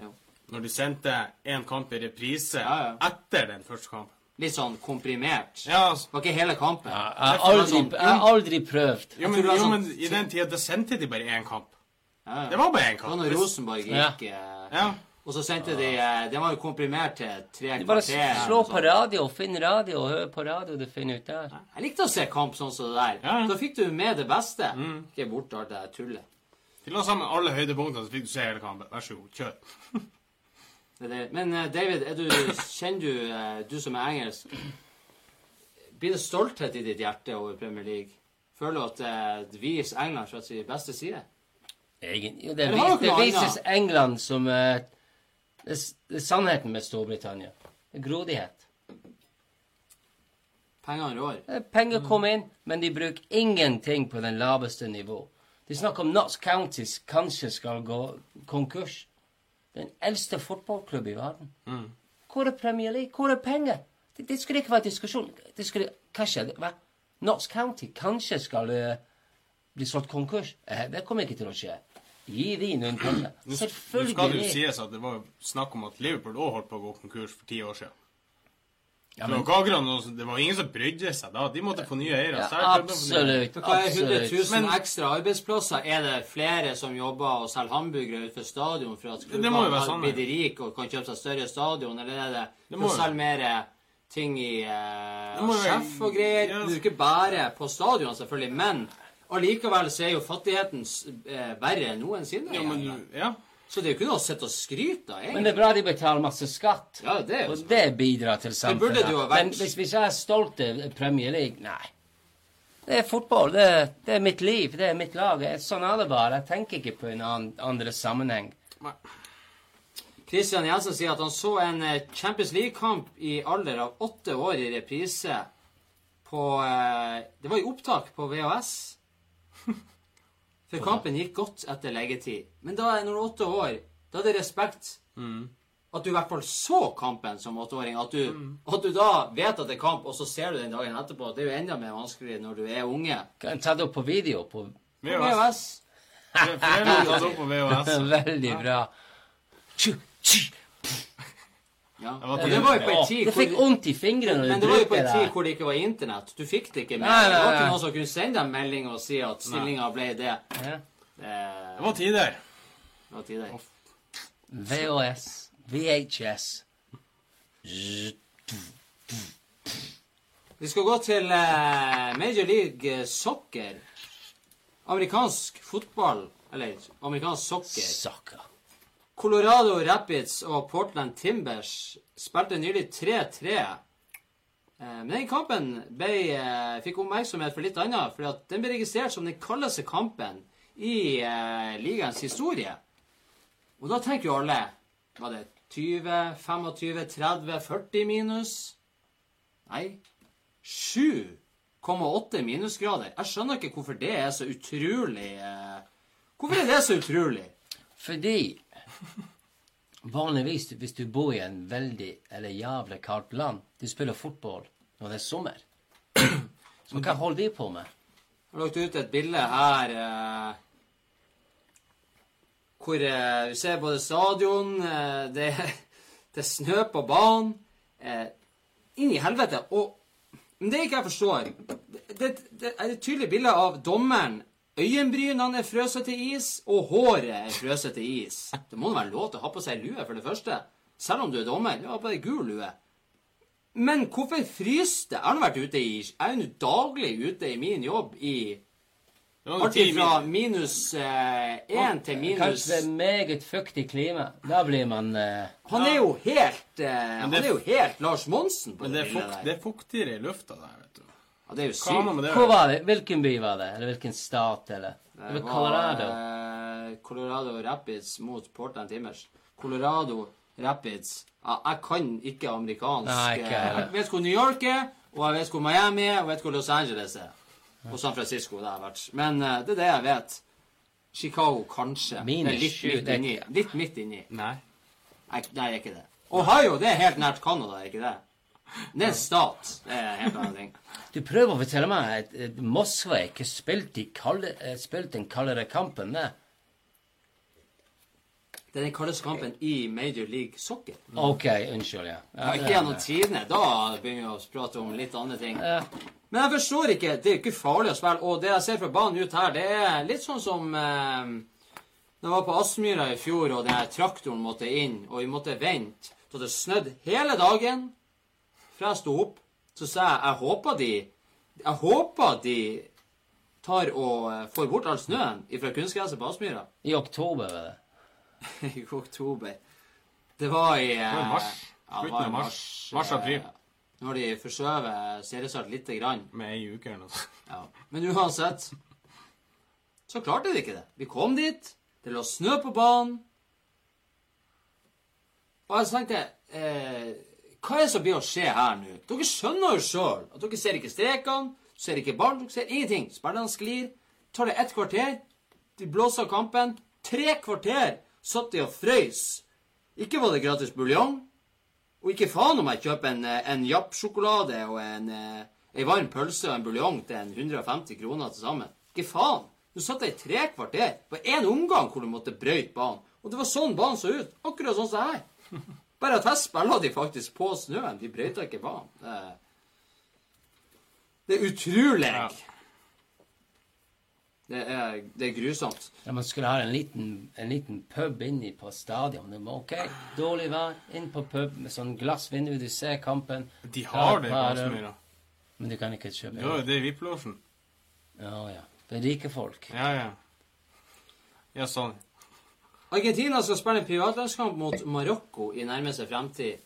Ja. Når de sendte én kamp i reprise Ja, ja. etter den første kampen. Litt sånn komprimert. Ja, altså. Det var ikke hele kampen. Jeg har aldri, sånn, aldri prøvd. Jo, men, jo, sånn- men i den tida da sendte de bare én kamp. Ja, ja. Det var bare én Det var når Rosenborg Ja. gikk eh, Ja. Og så sendte de eh, Den var jo komprimert til tre Du bare kvarter. slå på radio radio, finn radio, og hør på radio, du finner ut der. Jeg likte å se kamp sånn som det der. Ja. Da fikk du med det beste. Ikke bort alt det der tullet. De la sammen alle høydepunktene, så fikk du se hele kampen. Vær så god, kjør. Det er det. Men eh, David, er du, kjenner du, eh, du som er engelsk Blir det stolthet i ditt hjerte over Premier League? Føler du at det viser England fra sin beste side? Egen, jo, det, vis, det vises? England som eh, det, er sannheten med Storbritannia. Det er Grådighet. Pengene rår. Eh, Penger kommer inn, men de bruker ingenting på den laveste nivå. De snakker om Notts Counties kanskje skal gå konkurs. Den eldste fotballklubben i verden. Hvor er Premier League? Hvor er penger? Det, det skulle ikke være diskusjon. Det skulle, kanskje, hva? Notts County kanskje skal uh, bli solgt konkurs. Eh, det kommer ikke til å skje. Gi vinen noen penger. Nå nå skal det jo sies at det var snakk om at Liverpool òg holdt på å gå konkurs for ti år siden. Ja, men, noe, det var ingen som brydde seg da. De måtte få nye eiere. ja, eiere. absolutt. Hva er 100 000 Men- ekstra arbeidsplasser? Er det flere som jobber og selger hamburgere utenfor stadion for at klubbene sånn, blitt rike og kan kjøpe seg større stadion, eller er det Det for å selge mer eh, ting i eh, være- sjef og greier? Ja. Du er ikke bare på stadion, selvfølgelig, men allikevel så er jo fattigheten eh, verre enn noensinne. Ja, men, ja. Så det er jo ikke noe å sitte og skryte av, Men det er bra de betaler masse skatt. Ja, det er jo Og det bidrar til Det burde det jo ha vært. Men hvis, hvis jeg er stolt av Premier League Nei. Det er fotball. Det er, det er mitt liv. Det er mitt lag. Sånn er det bare. Jeg tenker ikke på en annen, andre sammenheng. Christian Jensen sier at han så en eh, Champions League-kamp i alder av åtte år i reprise på eh, Det var i opptak på VHS. For kampen gikk godt etter leggetid. Men da, når du er åtte år, da er det respekt at du i hvert fall så kampen som åtteåring. At du, at du da vet at det er kamp, og så ser du den dagen etterpå. Det er jo enda mer vanskelig når du er unge. Kan jeg ta det opp på video? På VHS. Veldig bra. Tju, tju. Ja. Det var det var jo på en tid det fikk hvor vondt i fingrene men det var jo på en tid hvor det ikke var internett. Du fikk det ikke med. Nei, nei, Det var ikke noen som kunne sende deg en melding og si at stillinga ble det. Ja. Det Det var tider. var tider. VHS. VHS. Vi skal gå til eh, Major League Soccer. Amerikansk fotball, eller amerikansk soccer. Saka. Colorado Rapids og Portland Timbers spilte nylig 3-3. Eh, Men den kampen ble, eh, fikk oppmerksomhet for litt annet, fordi den ble registrert som den kaldeste kampen i eh, ligaens historie. Og da tenker jo alle Var det 20, 25, 30, 40 minus? Nei. 7,8 minusgrader. Jeg skjønner ikke hvorfor det er så utrolig Hvorfor er det så utrolig? Fordi vanligvis hvis du bor i en veldig eller jævlig kaldt land, du spiller fotball når det er sommer. Så hva holder vi på med? Jeg har lagt ut et bilde her eh, hvor eh, vi ser både stadion eh, det, det er snø på banen. Eh, inn i helvete. Og men det er ikke jeg forstår det, det, det er et tydelig bilde av dommeren. Øyenbrynene er frøset til is, og håret er frøset til is. Det må da være lov til å ha på seg lue, for det første. Selv om du er dommer. Du har på deg gul lue. Men hvorfor fryser det? Jeg har nå vært ute i Jeg er jo daglig ute i min jobb i Det Alt fra minus én til minus Kanskje det er meget fuktig klima. Da blir man eh, Han er jo helt eh, Han er jo helt Lars Monsen på det, det bildet der. Men det er fuktigere i lufta der. Ja, det er jo sykt. Hvor var det? Hvilken by var det? Eller hvilken stat? Eller? Det var Colorado. eh, Colorado Rapids mot Portland Timbers. Colorado Rapids ja, Jeg kan ikke amerikansk. Nei, ikke jeg vet hvor New York er, og jeg vet hvor Miami er, og jeg vet hvor Los Angeles er. Og San Francisco, det har jeg vært. Men uh, det er det jeg vet. Chicago, kanskje. Minus litt midt inni. Litt midt inni. Nei. Nei, nei, det er ikke det. Ohio, det er helt nært Canada, er ikke det? Det er en stat. Det er en helt annen ting. Du prøver å fortelle meg at at Moskva ikke spilte, kalde, eh, spilte den kaldere kampen. Det. Det er den kaldeste kampen i Major League Soccer. OK, unnskyld, ja. Ja, ikke gjennom tidene. Da begynner vi å prate om litt andre ting. Men jeg forstår ikke. Det er ikke farlig å spille. Og det jeg ser fra banen ut her, det er litt sånn som eh, når jeg var på Aspmyra i fjor, og den traktoren måtte inn, og vi måtte vente til det snødde hele dagen fra jeg sto opp. Så sa jeg jeg håper de Jeg håper de tar og eh, får bort all snøen fra kunstgresset på Aspmyra I oktober, var det. i oktober. Det var i det var mars. Ja, Slutten var av mars. Mars-april. eh, Når de forskjøver seriestart lite grann. Med ei uke eller noe sånt. Ja. Men uansett så klarte de ikke det. Vi kom dit, det lå snø på banen. Og jeg tenkte eh, Hva er det som blir å skje her nå? Dere skjønner jo sjøl at dere ser ikke strekene, ser ikke ballen, dere ser ingenting. Spillerne sklir. Tar det ett kvarter, de blåser av kampen. Tre kvarter satt de og frøys. Ikke var det gratis buljong. Og ikke faen om jeg kjøper en, eh, en Japp-sjokolade og en, en, varm pølse og en buljong til en 150 kroner til sammen. Ikke faen. Du satt der i tre kvarter på én omgang hvor du måtte brøyte banen. Og det var sånn banen så ut. Akkurat sånn som her. Bare at her spiller de faktisk på snøen. De brøyta ikke banen. Det, er- utrolig. Ja. Det, er, det er grusomt. Ja, man skulle ha en liten, en liten pub inni på stadion. Det var OK, dårlig vær, inn på pub med sånn glassvindu, du ser kampen. De har det på Par- Men du kan ikke kjøpe Jo, det er VIP-losjen. Ja, ja. Det er rike folk. Ja, ja. Ja, sånn. Argentina skal spille en privatlandskamp mot Marokko i nærmeste fremtid.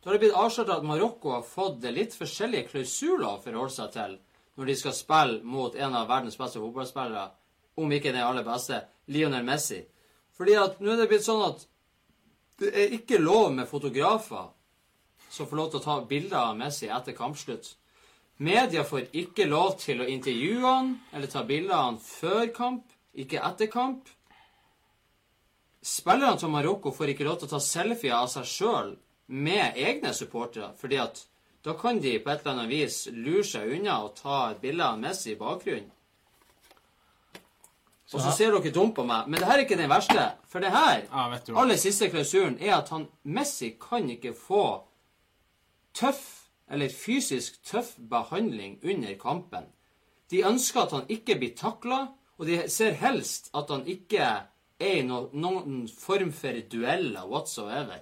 Da har det blitt avslørt at Marokko har fått litt forskjellige klausuler å forholde seg til når de skal spille mot en av verdens beste fotballspillere, om ikke den aller beste, Lionel Messi. Fordi at nå er det blitt sånn at det er ikke lov med fotografer som får lov til å ta bilder av Messi etter kampslutt. Media får ikke lov til å intervjue han eller ta bilder av han før kamp, ikke etter kamp. Spillerne til Marokko får ikke lov til å ta selfie av seg sjøl med egne supportere, fordi at da kan de på et eller annet vis lure seg unna og ta et bilde av Messi i bakgrunnen. Og så ser dere dumt på meg, men det her er ikke den verste. For det her, Ja, aller siste klausulen, er at han Messi kan ikke få tøff, eller fysisk tøff behandling under kampen. De ønsker at han ikke blir takla, og de ser helst at han ikke er i no, noen form for dueller whatsoever.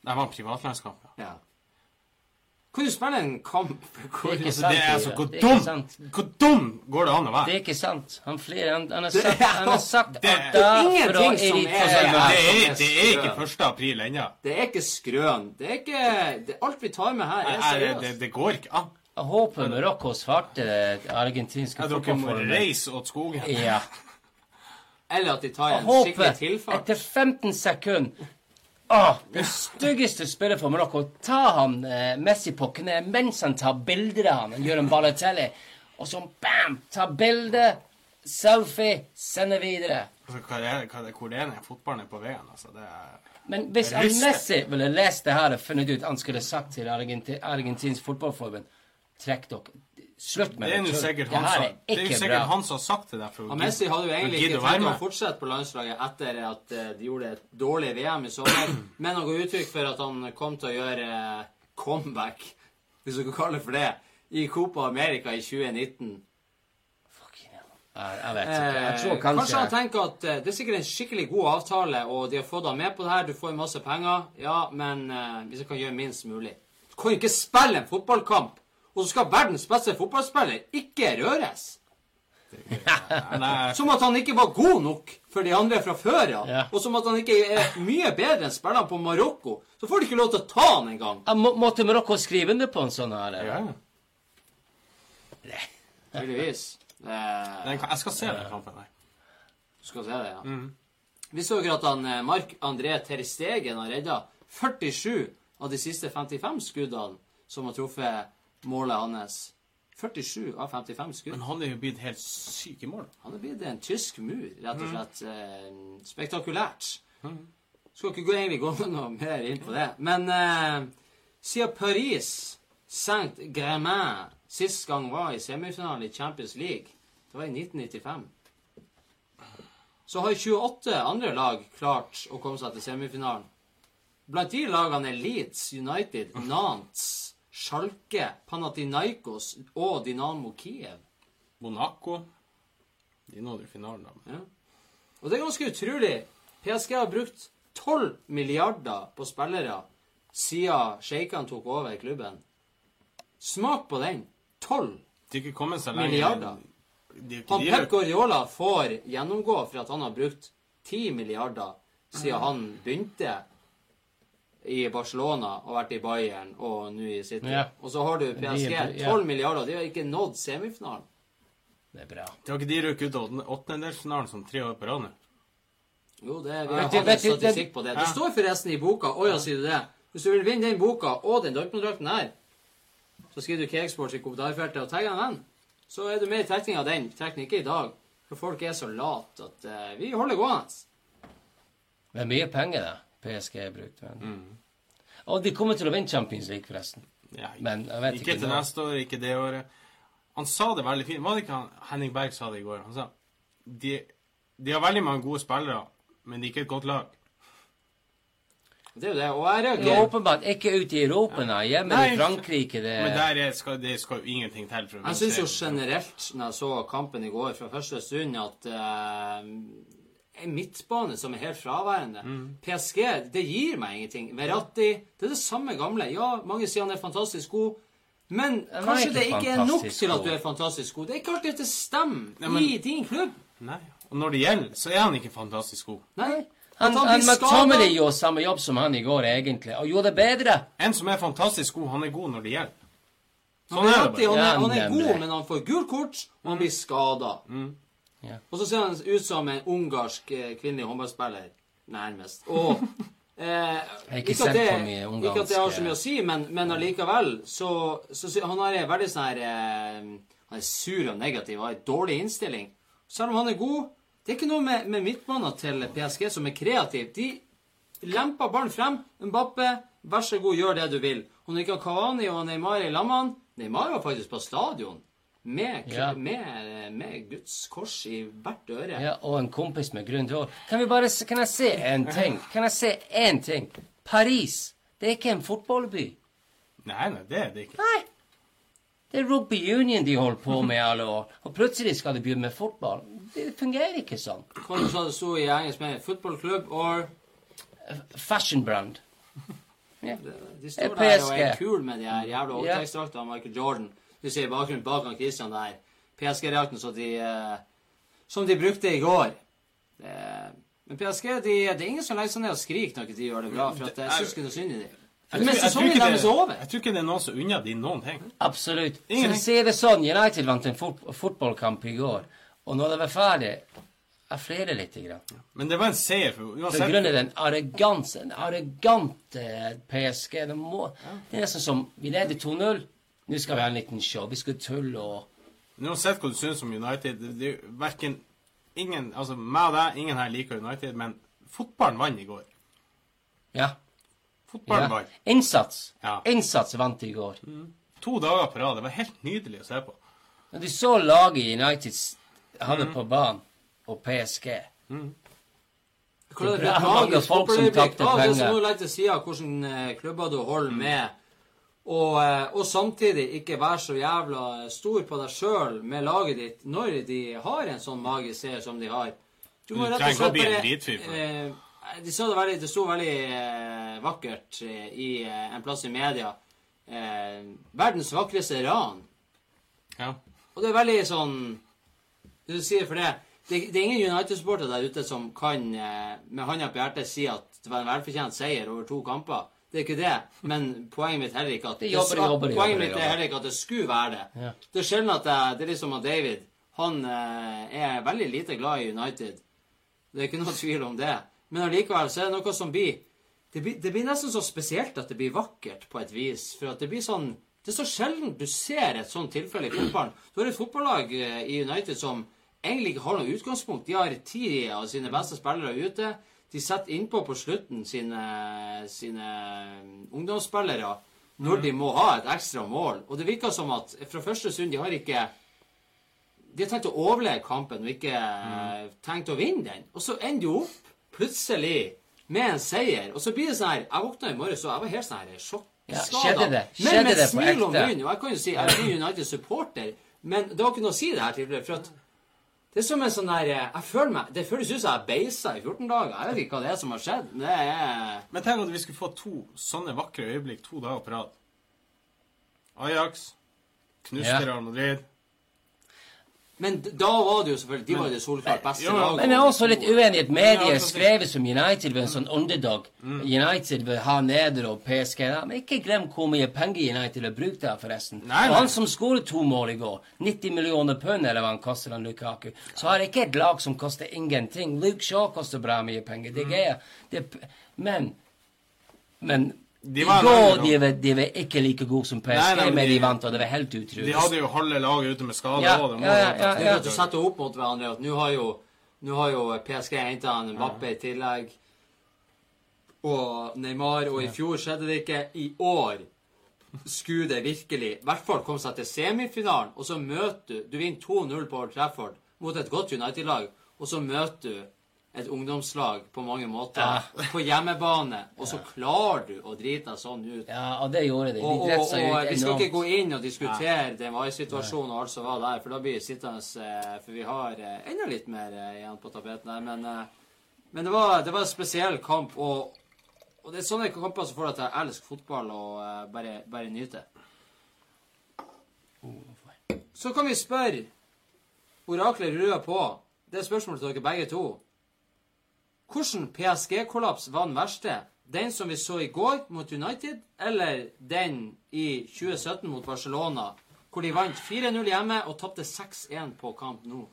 Det var en privatlandskamp, ja. Ja. Kan du spille en kamp hvor Det er, sant, det er altså, Hvor Det er dum sant. Hvor dum går det an å være? Det er ikke sant. Han, flere, han, han, har sagt, han har sagt Det- at det er Ingenting som er- irritere Altså, er, det er ikke 1. april ennå. Det er ikke skrøn. Det er ikke det, Alt vi tar med her, er seriøst. det går ikke an. Jeg håper Marokko svarte det argentinske Ja, Dere må reise åt skogen. Ja. Eller at de tar en håper skikkelig tilfart. etter 15 sekunder Åh, det styggeste spillet for Marokko. Ta han eh, Messi på kne mens han tar bilder av han. Han gjør en Balotelli. Og så bam! Ta bilde, selfie, sende videre. Altså, hva er, hva er, hvor er den fotballen er på veien? Altså, det er... Men hvis. Messi ville lest det her og funnet ut Han skulle sagt til Argentin, Argentinsk fotballforbund Trekk dere. Slutt med Det er jo sikkert han er det er jo sikkert han som har sagt det deg for å Og Messi hadde jo egentlig ikke tenkt å fortsette på landslaget etter at eh, de gjorde et dårlig VM i sommer, men han ga uttrykk for at han kom til å gjøre eh, comeback, hvis du kan kalle det for det, i Copa America i 2019. Jeg, jeg vet ikke. Jeg Eh, tror kanskje kanskje han tenker at det er sikkert en skikkelig god avtale, og de har fått deg med på det her, du får masse penger, ja, men hvis jeg kan gjøre minst mulig. Du kan jo ikke spille en fotballkamp, og så skal verdens beste fotballspiller ikke røres. Som at han ikke var god nok for de andre fra før av. Ja. Og som at han ikke er mye bedre enn spillerne på Marokko. Så får de ikke lov til å ta han engang. Jeg må, Måtte Marokko skrive under på en sånn her? ja. Tydeligvis. Eh, jeg skal se den kampen der. Du skal se det, ja. Vi så jo at han, eh, Mark André Ter Stegen har redda 47 av de siste 55 skuddene som har truffet målet hans. 47 av 55 skudd. Men han er jo blitt helt syk i mål. Han er blitt en tysk mur, rett og slett. Eh, spektakulært. Skal ikke gå, egentlig gå noe mer inn på det. Men eh, siden Paris Saint-Germain sist gang var i semifinalen i Champions League, det var i 1995, så har 28 andre lag klart å komme seg til semifinalen. Blant de lagene er Leeds United, Nantes, Schalke, Panathinaikos og Dynamo Kiev. Monaco De nådde finalen, da. Ja. Og det er ganske utrolig. PSG har brukt 12 milliarder på spillere siden sjeikene tok over klubben. Smak på den. 12. De. Milliarder. De, Han Pep Guardiola får gjennomgå for at han har brukt 10 milliarder siden han begynte i Barcelona og vært i Bayern og nå i City. Ja. Og så har du PSG. ja. 12 milliarder. De har ikke nådd semifinalen. Det er bra. har ikke de røket ut av åttendedelsfinalen som tre år på rad nå? Jo, det, vi har du- hatt statistikk på det. Det står forresten i boka. Å ja, sier du det? Hvis du vil vinne den boka og den Dortmund-drakten her, så skriver du Cakesports i kommentarfeltet og tagger en venn. Så er du med i trekning av den. Trekning ikke i dag. For folk er så late at uh, vi holder gående. Det er mye penger, det. PSG brukte brukt. Men. Mm. Og de kommer til å vinne Champions League, forresten. Ja, Men jeg vet ikke ikke til neste år, ikke det året. Han sa det veldig fint. Var det ikke han Henning Berg sa det i går? Han sa de, de har veldig mange gode spillere, men de er ikke et godt lag. Det er jo det. Og jeg Det er reagerer. åpenbart ikke ute i Europa, nei. Hjemme Nei, i Frankrike, det Men der er, skal, det skal jo ingenting til for å Jeg syns jo generelt, når jeg så kampen i går fra første stund, at eh, en midtbane som er helt fraværende. Mm. PSG, det gir meg ingenting. Verratti, det er det samme gamle. Ja, mange sier han er fantastisk god. Men er kanskje ikke det ikke er nok til at du er fantastisk god. Det er ikke alltid at det stemmer Nei, men- i din klubb. Nei. Og når det gjelder, så er han ikke fantastisk god. Nei. Han, han, han, McTominay gjorde samme jobb som han i går, egentlig. Og gjorde det bedre. En som er fantastisk god, han er god når det gjelder. Han Sånn er, det bare. han er, han er god, men han får gult kort, og han blir skada. Ja. Og så ser han ut som en ungarsk eh, kvinnelig håndballspiller, nærmest. Og eh, ikke at sett det, på Ikke at det har så mye å si, men, men allikevel så, så Han har en veldig sånn her eh, Han er sur og negativ og har en dårlig innstilling. Selv om han er god Det er ikke noe med, med midtbanen til PSG som er kreativ. De lemper ballen frem. Mbappe, vær så god, gjør det du vil. Han er ikke Kavani og Neymar i lammene Neymar var faktisk på stadion med, Ja. med, med Guds kors i hvert øre. Ja, og en kompis med grunt hår. Kan vi bare se, kan jeg se en ting? Kan jeg se én ting? Paris. Det er ikke en fotballby. Nei, nei, det er det ikke. Nei. Det er rugby union de holder på med i alle år. Og plutselig skal de begynne med fotball. Det fungerer ikke sånn. Hva sa det sto i engelsk med fotballklubb or Fashion brand. Yeah. De står der og er kule med de her jævla overtrekksdraktene av Michael Jordan. Du ser i bakgrunnen bak han Christian der. PSG-reakten som de eh, som de brukte i går. Det, men PSG, de, det er ingen som legger seg ned og skriker når de gjør det bra, for at jeg syns ikke noe synd i dem. Jeg Men jeg tror sesongen deres det- er over. Jeg tror ikke det er noen som unner de noen ting. Absolutt. Så Ingenting. si det sånn, United vant en fot fotballkamp i går, og når det var ferdig, jeg flirer litt. Grann. Men det var en seier. for På grunn av den arrogansen. den arrogante PSG. Det, må, det er nesten som Vi leder 2-0. Nå skal vi ha en liten show. Vi skal tulle og Uansett hva du syns om United det, er jo ingen, altså meg og deg, ingen her liker United, men fotballen vant i går. Ja. Fotballen ja. vant. Innsats. Ja. Innsats vant i går. To dager på rad. Det var helt nydelig å se på. Når du så laget United hadde mm. på banen, og PSG mm. det er bra mange folk som tapte penger. Ja, det er sånn lett å si hvordan eh, klubber du holder med, og, eh, og samtidig ikke være så jævla stor på deg sjøl med laget ditt når de har en sånn magisk seier som de har. Du trenger ikke å bli en dritfyr det. eh, de så det, veldig, det sto veldig eh, vakkert eh, i eh, en plass i media. Eh, verdens vakreste ran. Ja. Og det er veldig sånn Du sier for det Det, det er ingen United-supporter der ute som kan med hånda på hjertet si at det var en velfortjent seier over to kamper. Det er ikke det. Men poenget mitt heller ikke at Det jobber, det, jobber, Poenget jobber, mitt er heller ikke at det skulle være det. Ja. Det er sjelden at jeg, det er liksom at David Han eh, er veldig lite glad i United. Det er ikke noe tvil om det. Men allikevel så er det noe som blir det, blir det blir nesten så spesielt at det blir vakkert på et vis. For at det blir sånn Det er så sjelden du ser et sånt tilfelle i fotballen. Du har et fotballag eh, i United som egentlig ikke har noe utgangspunkt. De har ti av sine beste spillere ute. De setter innpå på slutten sine, sine ungdomsspillere når de må ha et ekstra mål. Og det virker som at fra første stund de har ikke de har tenkt å overleve kampen og ikke mm. tenkt å vinne den. Og så ender de opp plutselig med en seier. Og så blir det sånn her Jeg våkna i morges og jeg var helt sånn her Ja, sjokkskada. det? Men med smil om munnen. Og jeg kan jo si jeg er United-supporter, men det var ikke noe å si det her tilfellet. For at det er som en sånn der Jeg føler meg Det føles ut som jeg har beisa i 14 dager. Jeg vet ikke hva det er som har skjedd. Det er Men tenk at vi skulle få to sånne vakre øyeblikk to dager på rad. Ajax knuste Ja. Real Madrid. Men da var det jo selvfølgelig De var jo det solklart beste jo, laget. Men jeg er også litt uenig i at medier skrev som United ved en sånn underdog. United vil ha neder og PSG Men ikke glem hvor mye penger United har brukt der, forresten. Nei, Og han som skåret to mål i går, 90 millioner pund, eller hva han koster, han Lukaku, så har ikke et lag som koster ingenting. Luke Shaw koster bra mye penger. Det er, det er, men Men i var går de var, de var ikke like gode som PSG, Nei, nei, men de- de vant, og det var helt utrolig. De hadde jo halve laget ute med skader. Ja, også, det må ja, ja, ja, ja. du setter opp mot hverandre. at Nå har jo, nå har jo PSG henta en Mbappe i tillegg. Og Neymar. Og i fjor skjedde det ikke. I år skulle det virkelig i hvert fall komme seg til semifinalen. Og så møter du Du vinner 2-0 på Old Trafford mot et godt United-lag. Og så møter du et ungdomslag på mange måter Ja. på hjemmebane. Og så klarer du å drite deg sånn ut. Ja, og det gjorde de. De Og, og, og ut vi skal ikke gå inn og diskutere den varesituasjonen og alt som var der, for da blir vi sittende eh, For vi har eh, enda litt mer eh, igjen på tapeten her. Men, men det, var, det var en spesiell kamp, og, og det er sånne kamper som får deg til å elske fotball og bare, bare nyte. Så kan vi spørre Oraklet ruller på. Det er spørsmålet til dere begge to. Hvordan PSG-kollaps var den verste? Den som vi så i går mot United, eller den i 2017 mot Barcelona, hvor de vant 4-0 hjemme og tapte 6-1 på kamp nå?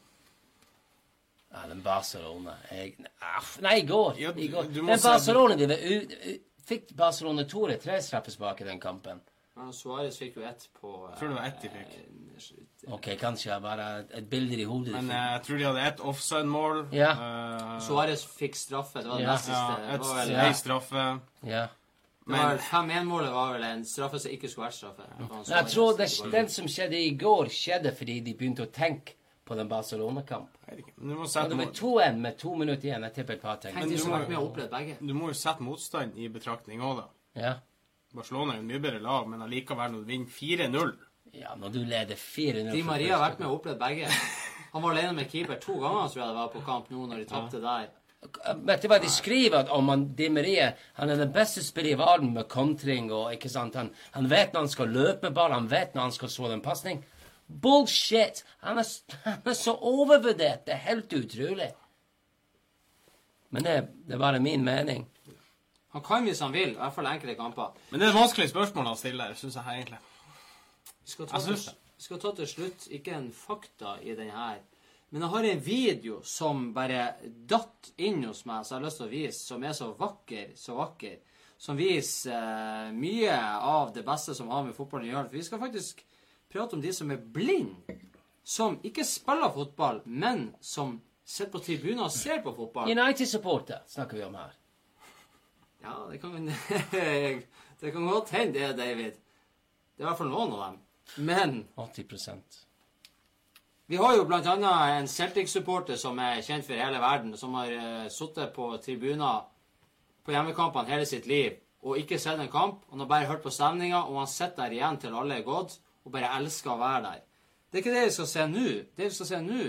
Ja, den Barcelona jeg, Nei, i går. Ja, I går. si- Barcelona de Fikk Barcelona to eller tre straffespark i den kampen? Ja, Suarez fikk jo ett på Jeg tror det var ett de fikk. fikk. Ok, kanskje jeg bare et bilde i hodet. Men eh, jeg tror de hadde ett offside-mål. Ja. Uh, Suarez fikk straffe. Det var det Ja. nest ja, et, vel, Ja. straffe. ja. Men var vel 5-1-målet var vel en straffe som ikke skulle vært straffe. Okay. jeg tror det, den som skjedde i går, skjedde fordi de begynte å tenke på den Barcelona-kamp. Men Du må sette, det var mot- 2-1 med to minutter igjen. Jeg tipper et par ting. Men du må- du må jo sette motstand i betraktning òg, da. Ja. Barcelona er jo en mye bedre lag, men allikevel, når du vinner 4-0 ja, når du leder 4-0 Di Maria har vært med og opplevd begge. Han var alene med keeper to ganger, tror jeg det var, på kamp nå, når de tapte der. Vet du hva de skriver at om han, Di Maria Han er den beste spiller i verden med kontring og ikke sant Han, han vet når han skal løpe med ball, han vet når han skal slå en pasning. Bullshit! Han er, han er så overvurdert. Det er helt utrolig. Men det, det er bare min mening. Han kan hvis han vil, i hvert fall enkelte kamper. Men det er et vanskelig spørsmål å stille, syns jeg egentlig. Vi skal ta, Jeg til, vi skal ta til slutt ikke en fakta i den her, men jeg har en video som bare datt inn hos meg, som jeg har lyst til å vise, som er så vakker, så vakker. Som viser eh, mye av det beste som har med fotballen å gjøre. For vi skal faktisk prate om de som er blinde. Som ikke spiller fotball, men som sitter på tribunen og ser på fotball. United-supporter snakker vi om her. Ja, det kan, det kan godt hende det, David. Det er i hvert fall noen av dem. Men 80% Vi har jo annet en Celtic-supporter som er kjent for hele verden, som har uh, sittet på tribuner på hjemmekampene hele sitt liv og ikke sett en kamp. Han har bare hørt på stemninga, og han sitter der igjen til alle er gått, og bare elsker å være der. Det er ikke det vi skal se nå. Det vi skal se nå,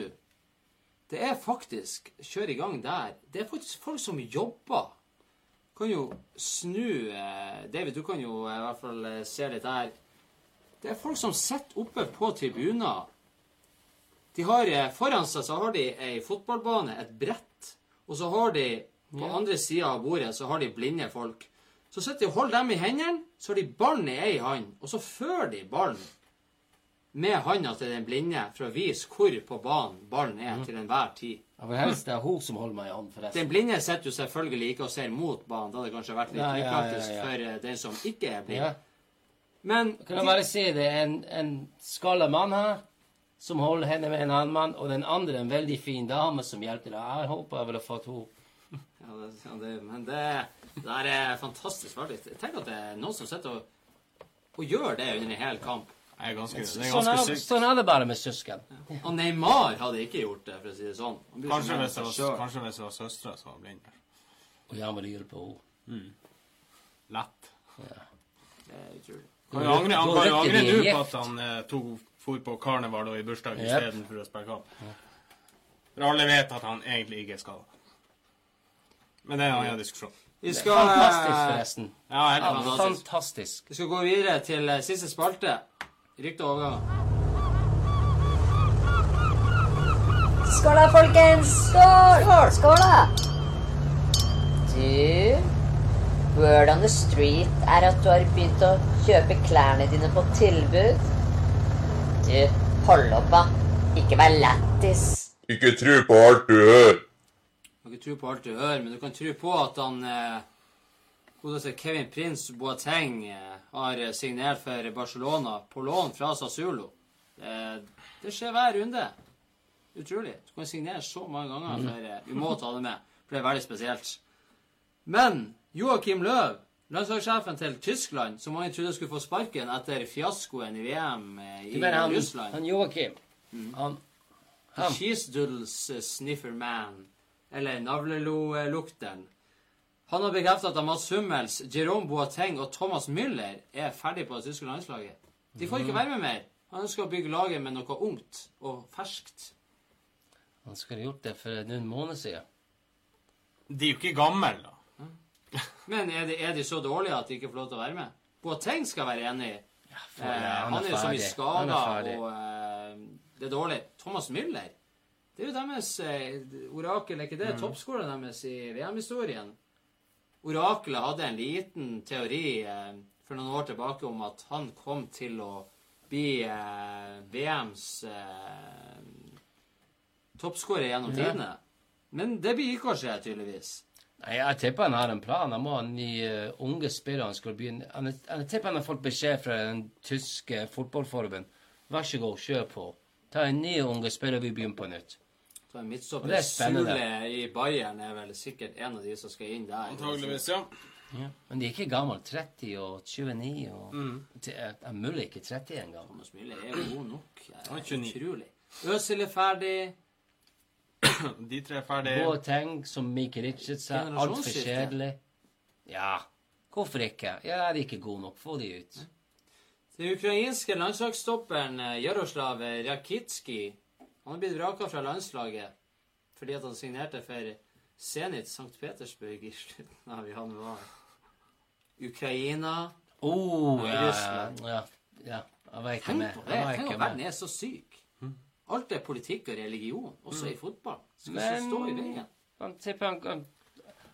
det er faktisk Kjør i gang der. Det er faktisk folk som jobber. Kan jo snu eh, David, du kan jo eh, i hvert fall eh, se litt her. Det er folk som sitter oppe på tribuner. De har, foran seg så har de ei fotballbane, et brett, og så har de på andre sida av bordet så har de blinde folk. Så sitter de og holder dem i hendene, så har de ballen i ei hand, og så fører de ballen med handa til den blinde for å vise hvor på banen ballen er til enhver tid. Jeg vil helst det er hun som holder meg i hånden, forresten. Den blinde sitter jo selvfølgelig ikke og ser mot banen. Da hadde det kanskje vært litt Ja, ja, ja, upraktisk ja. for eh, den som ikke er blind. Ja. Men Kan jeg bare si det er en, en skalla mann her som holder henne med en annen mann, og den andre en veldig fin dame som hjelper deg. Jeg håper jeg ville fått henne. Ja, det, ja, det, men det, det er fantastisk faktisk. Tenk at det er noen som sitter og, og gjør det under en hel kamp. Det er ganske, det er Sånn ganske er, sykt. sånn er det bare med søsken. Og Neymar hadde ikke gjort det, for å si det sånn. Kanskje hvis det var, kanskje hvis det var søstera som var blind. Og jeg må på henne. Lett. Det er utrolig. Kan jo angre, han kan jo angre nå på at han eh, tog, for på karneval og i bursdag Yep. istedenfor å spille kamp. For alle vet at han egentlig ikke er skada. Men det er en annen diskusjon. Vi skal, Fantastisk, forresten. Ja, helt Ja, fantastisk. fantastisk. Fantastisk. vi skal gå videre til eh, siste spalte. Rykte over, da. Skål da, folkens! Skål! Skål, da! Du, word on the street er at du har begynt å kjøpe klærne dine på tilbud. Du, hold opp, da. Ikke vær lættis. Ikke tro på alt du hører. Du kan ikke tro på alt du hører, men du kan tro på at han eh, godeste Kevin Prince Boateng eh, har eh, signert for Barcelona på lån fra Sassulo. Det, det skjer hver runde. Utrolig. Du kan signere så mange ganger for eh, Vi må ta det med, for det er veldig spesielt. Men Joakim Løv, landslagssjefen til Tyskland, som mange trodde skulle få sparken etter fiaskoen i VM eh, i han, Russland han Joakim? Han, han Cheese Doodles eh, Sniffer Man, eller Navlelo-lukteren. Han har bekreftet at Mats Hummels, Jerome Boateng og Thomas Müller er ferdig på det tyske landslaget. De får ikke være med mer. Han ønsker å bygge laget med noe ungt og ferskt. Han skulle gjort det for noen måneder siden. De er jo ikke gamle, da. Men er de, er de så dårlige at de ikke får lov til å være med? Boateng skal være enig. For, Eh, ja, han er jo så mye skada, og eh, det er dårlig. Thomas Müller Det er jo deres eh, orakel, er ikke det? Toppskåreren deres i VM-historien. Oraklet hadde en liten teori eh, for noen år tilbake om at han kom til å bli eh, VMs eh, toppskårer gjennom Ja. tidene. Men det blir ikke å skje, tydeligvis. Nei, Jeg tipper han har en plan. Han må ha nye unge spillere. Han skal begynne. Han, jeg tipper han har fått beskjed fra den tyske fotballforbund. Vær så god, kjør på. Ta en ny unge spiller, vi begynner på nytt. Er spennende. Sule i Bayern er vel sikkert en av de som skal inn der. Antageligvis, ja. Men de er ikke gamle. 30 og 29 og er, er mulig ikke 30 engang. Thomas Mille er jo god nok. Han er 29. utrolig. Øzil er ferdig. De tre er ferdige. Boateng, som Mike Richard sa, altfor kjedelig. Ja, hvorfor ikke? Ja, de er ikke gode nok. Få de ut. Den ukrainske landslagsstopperen eh, Jaroslav Rakitskij han har blitt vraka fra landslaget fordi at han signerte for Zenit St. Petersburg i slutten av januar. Ukraina Oh, Ja, Russland. ja, ja. Tenk på det! Tenk at verden er så syk. Alt er politikk og religion, også i fotball. Skal ikke stå i veien. Han han, han,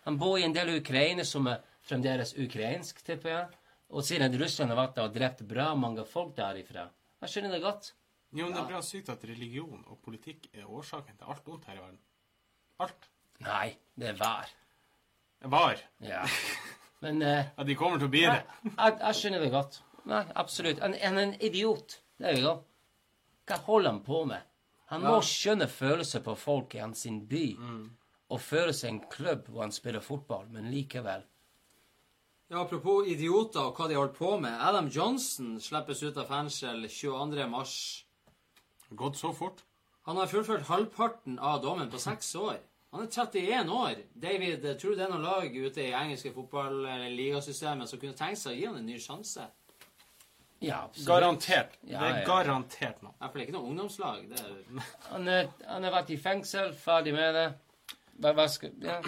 han bor i en del ukrainere som er fremdeles ukrainsk, tipper jeg. Og siden Russland har vært der og drept bra mange folk derifra. Jeg skjønner det godt. Jo, men det er bra sykt at religion og politikk er årsaken til alt vondt her i verden. Alt. Nei, det er vær. Var. Ja. Men eh, At de kommer til å bli det. jeg, jeg skjønner det godt. Nei, absolutt. Han han er en idiot. Det er jo Hva holder han på med? Han må Ja. skjønne følelser på folk i hans sin by. Og føle seg en klubb hvor han spiller fotball, men likevel. Ja, Apropos idioter og hva de holder på med. Adam Johnson slippes ut av fengsel 22. mars. Gått så fort. Han har fullført halvparten av dommen på seks år. Han er 31 år. David, tror du det er noe lag ute i engelske fotball- eller ligasystemet som kunne tenkt seg å gi han en ny sjanse? Ja, absolutt. Garantert. Ja, det er ja. garantert nå. for det er ikke noe ungdomslag. Det er Han, er, han har vært i fengsel, ferdig med det. Hva, hva skal Ja,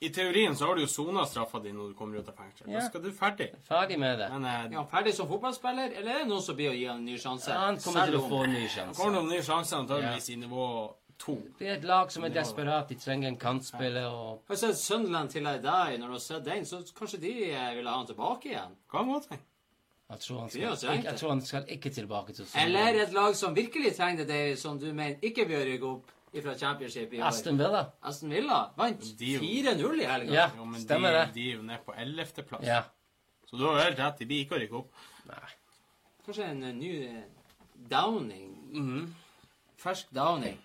I teorien så har du jo sona straffa di når du kommer ut av fengsel. Ja. Da skal du ferdig. ferdig med det. Men eh, ja, ferdig som fotballspiller, eller er det noen som blir å gi han en ny sjanse? Han kommer til å få en ny han sjanse. kommer til å ny sjanse antageligvis i nivå to. Det er et lag som er desperat. De trenger en kantspiller og Har du sett Sunderland til deg? Når du har sett den, så kanskje de eh, vil ha han tilbake igjen? Kan godt hende. Jeg tror han skal, ikke, jeg tror han skal ikke tilbake til Eller et lag som virkelig trenger det, som du mener ikke bør rykke opp fra championship i år? Aston Villa. Aston Villa vant De er jo- 4-0 i helga. Ja, Jo, men stemmer de, det. de er jo nede på 11.-plass. Ja. Så du har helt rett. De blir ikke å rykke opp. Nei. Kanskje en eh, ny downing. downing. Mhm. Fersk downing.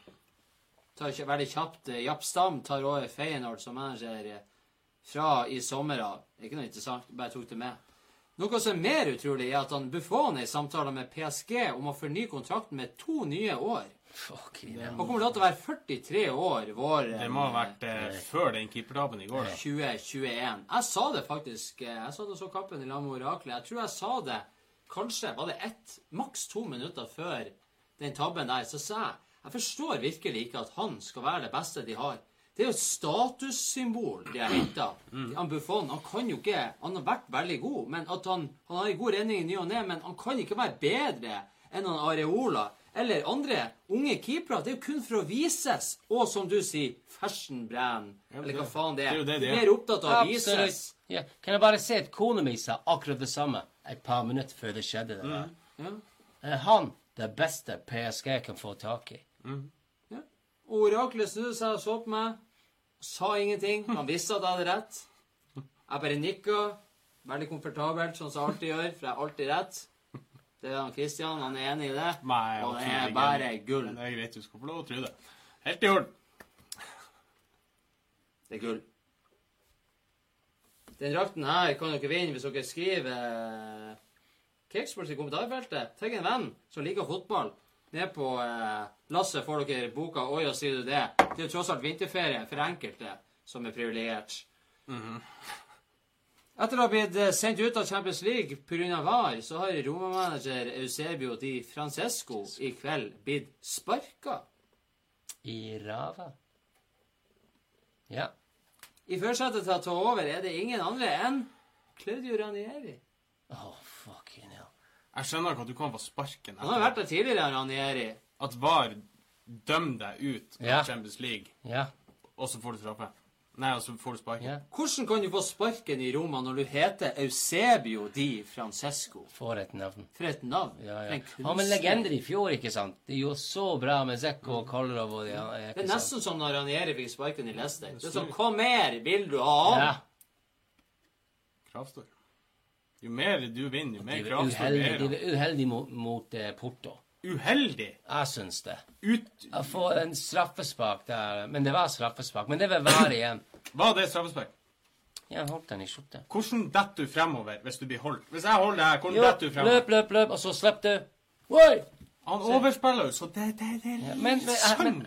Tar veldig kjapt. eh, Japp Stam tar over Feyenoord som manager eh, fra i sommer av. Ikke noe interessant, bare tok det med. Noe som er mer utrolig, er at han Buffon er i samtaler med PSG om å fornye kontrakten med to nye år. Fuck Han kommer da til å være 43 år våren Det må ha vært eh, før den keepertabben i går. da. 2021. Jeg sa det faktisk. eh, Jeg sa det så kappen i lag med oraklet. Jeg tror jeg sa det kanskje var det ett, maks to minutter før den tabben der. Så sa jeg jeg forstår virkelig ikke at han skal være det beste de har. Det er jo et statussymbol de har henta. Han Buffon han kan jo ikke Han har vært veldig god, men at han, han har en god redning i ny og ne, men han kan ikke være bedre enn han Areola eller andre unge keepere. Det er jo kun for å vises. Og som du sier, fashion brand. Eller hva faen det det er jo det de De er. er mer opptatt av å vises. Ja. Kan jeg bare se at kona mi sa akkurat det samme et par minutter før det skjedde? Det der. Ja. Er han det beste PSG kan få tak i? Ja. Og oraklet snudde seg og så på meg. Sa ingenting. Han visste at jeg hadde rett. Jeg bare nikka. Veldig komfortabelt, sånn som jeg alltid gjør, for jeg har alltid rett. Det er Kristian. Han er enig i det. Nei, og det er bare gull. Men det er greit, du skal få lov å tro det. Helt i orden. Det er gull. Den drakten her kan dere vinne hvis dere skriver eh, Kicksports i kommentarfeltet. Tenk en venn som liker fotball. Ned på eh, lasset får dere boka 'Oi, og sier du det'. Det er jo tross alt vinterferie for enkelte som er privilegert. Etter å ha blitt eh, sendt ut av Champions League pga. VAR, så har Roma-manager Eusebio Di Francesco i kveld blitt sparka. I ræva? Ja. I førersetet til å ta over er det ingen andre enn Claudio Ranieri. Oh, fucking hell. Jeg skjønner ikke at du kan få sparken. Han har vært der tidligere, Ranieri. At VAR dømmer deg ut av Ja. Champions League, Ja. og så får du straffe. Nei, og så får du sparken. Ja. Hvordan kan du få sparken i Roma når du heter Eusebio di Francesco? For et navn. For et navn. Ja, ja. en Han var legender i fjor, ikke sant? De gjorde så bra med Zekko og Kolarov og de ja, Det er sant? nesten som når Ranieri fikk sparken i Leicester. Det er sånn Hva mer vil du ha? Ja. Kravstor. Jo mer du vinner, jo mer kravstor du de blir det. var uheldige mot, mot eh, Porto. Uheldig! Jeg syns det. Ut... Jeg får en straffespark der, men det var straffespark. Men det vil være igjen. Var det straffespark? Ja, holdt den i skjorte. Hvordan detter du fremover hvis du blir holdt? Hvis jeg holder deg, hvordan detter du fremover? løp, løp, løp, og så slipper du. Oi! Han overspiller jo, så det, det, det Ja, men, men, men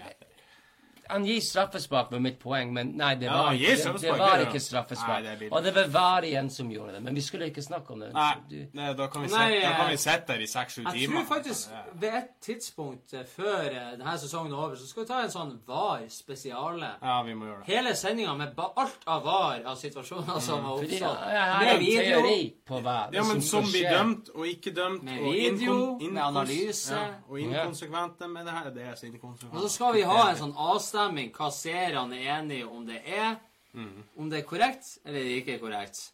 Han gir straffespark med mitt poeng, men nei, det var, ja, det, det var ikke straffespark. Nei, det og det var igjen som gjorde det. Men vi skulle ikke snakke om det. Nei, Du, nei, da kan vi sitte, vi der i seks-sju Jeg tror faktisk ved et tidspunkt eh, før eh, denne sesongen er over, så skal vi ta en sånn VAR spesiale. Ja, vi må gjøre det. Hele sendinga med ba alt av VAR av situasjoner som har oppstått. Ja, Med en video, teori på hva det Ja, men som som blir dømt og ikke dømt. Med video, med analyse. Ja, og inkonsekvente med det her. Det er så inkonsekvent. Og så skal vi ha en sånn avstemning hva seerne er enige om det er. Om det er korrekt eller ikke korrekt.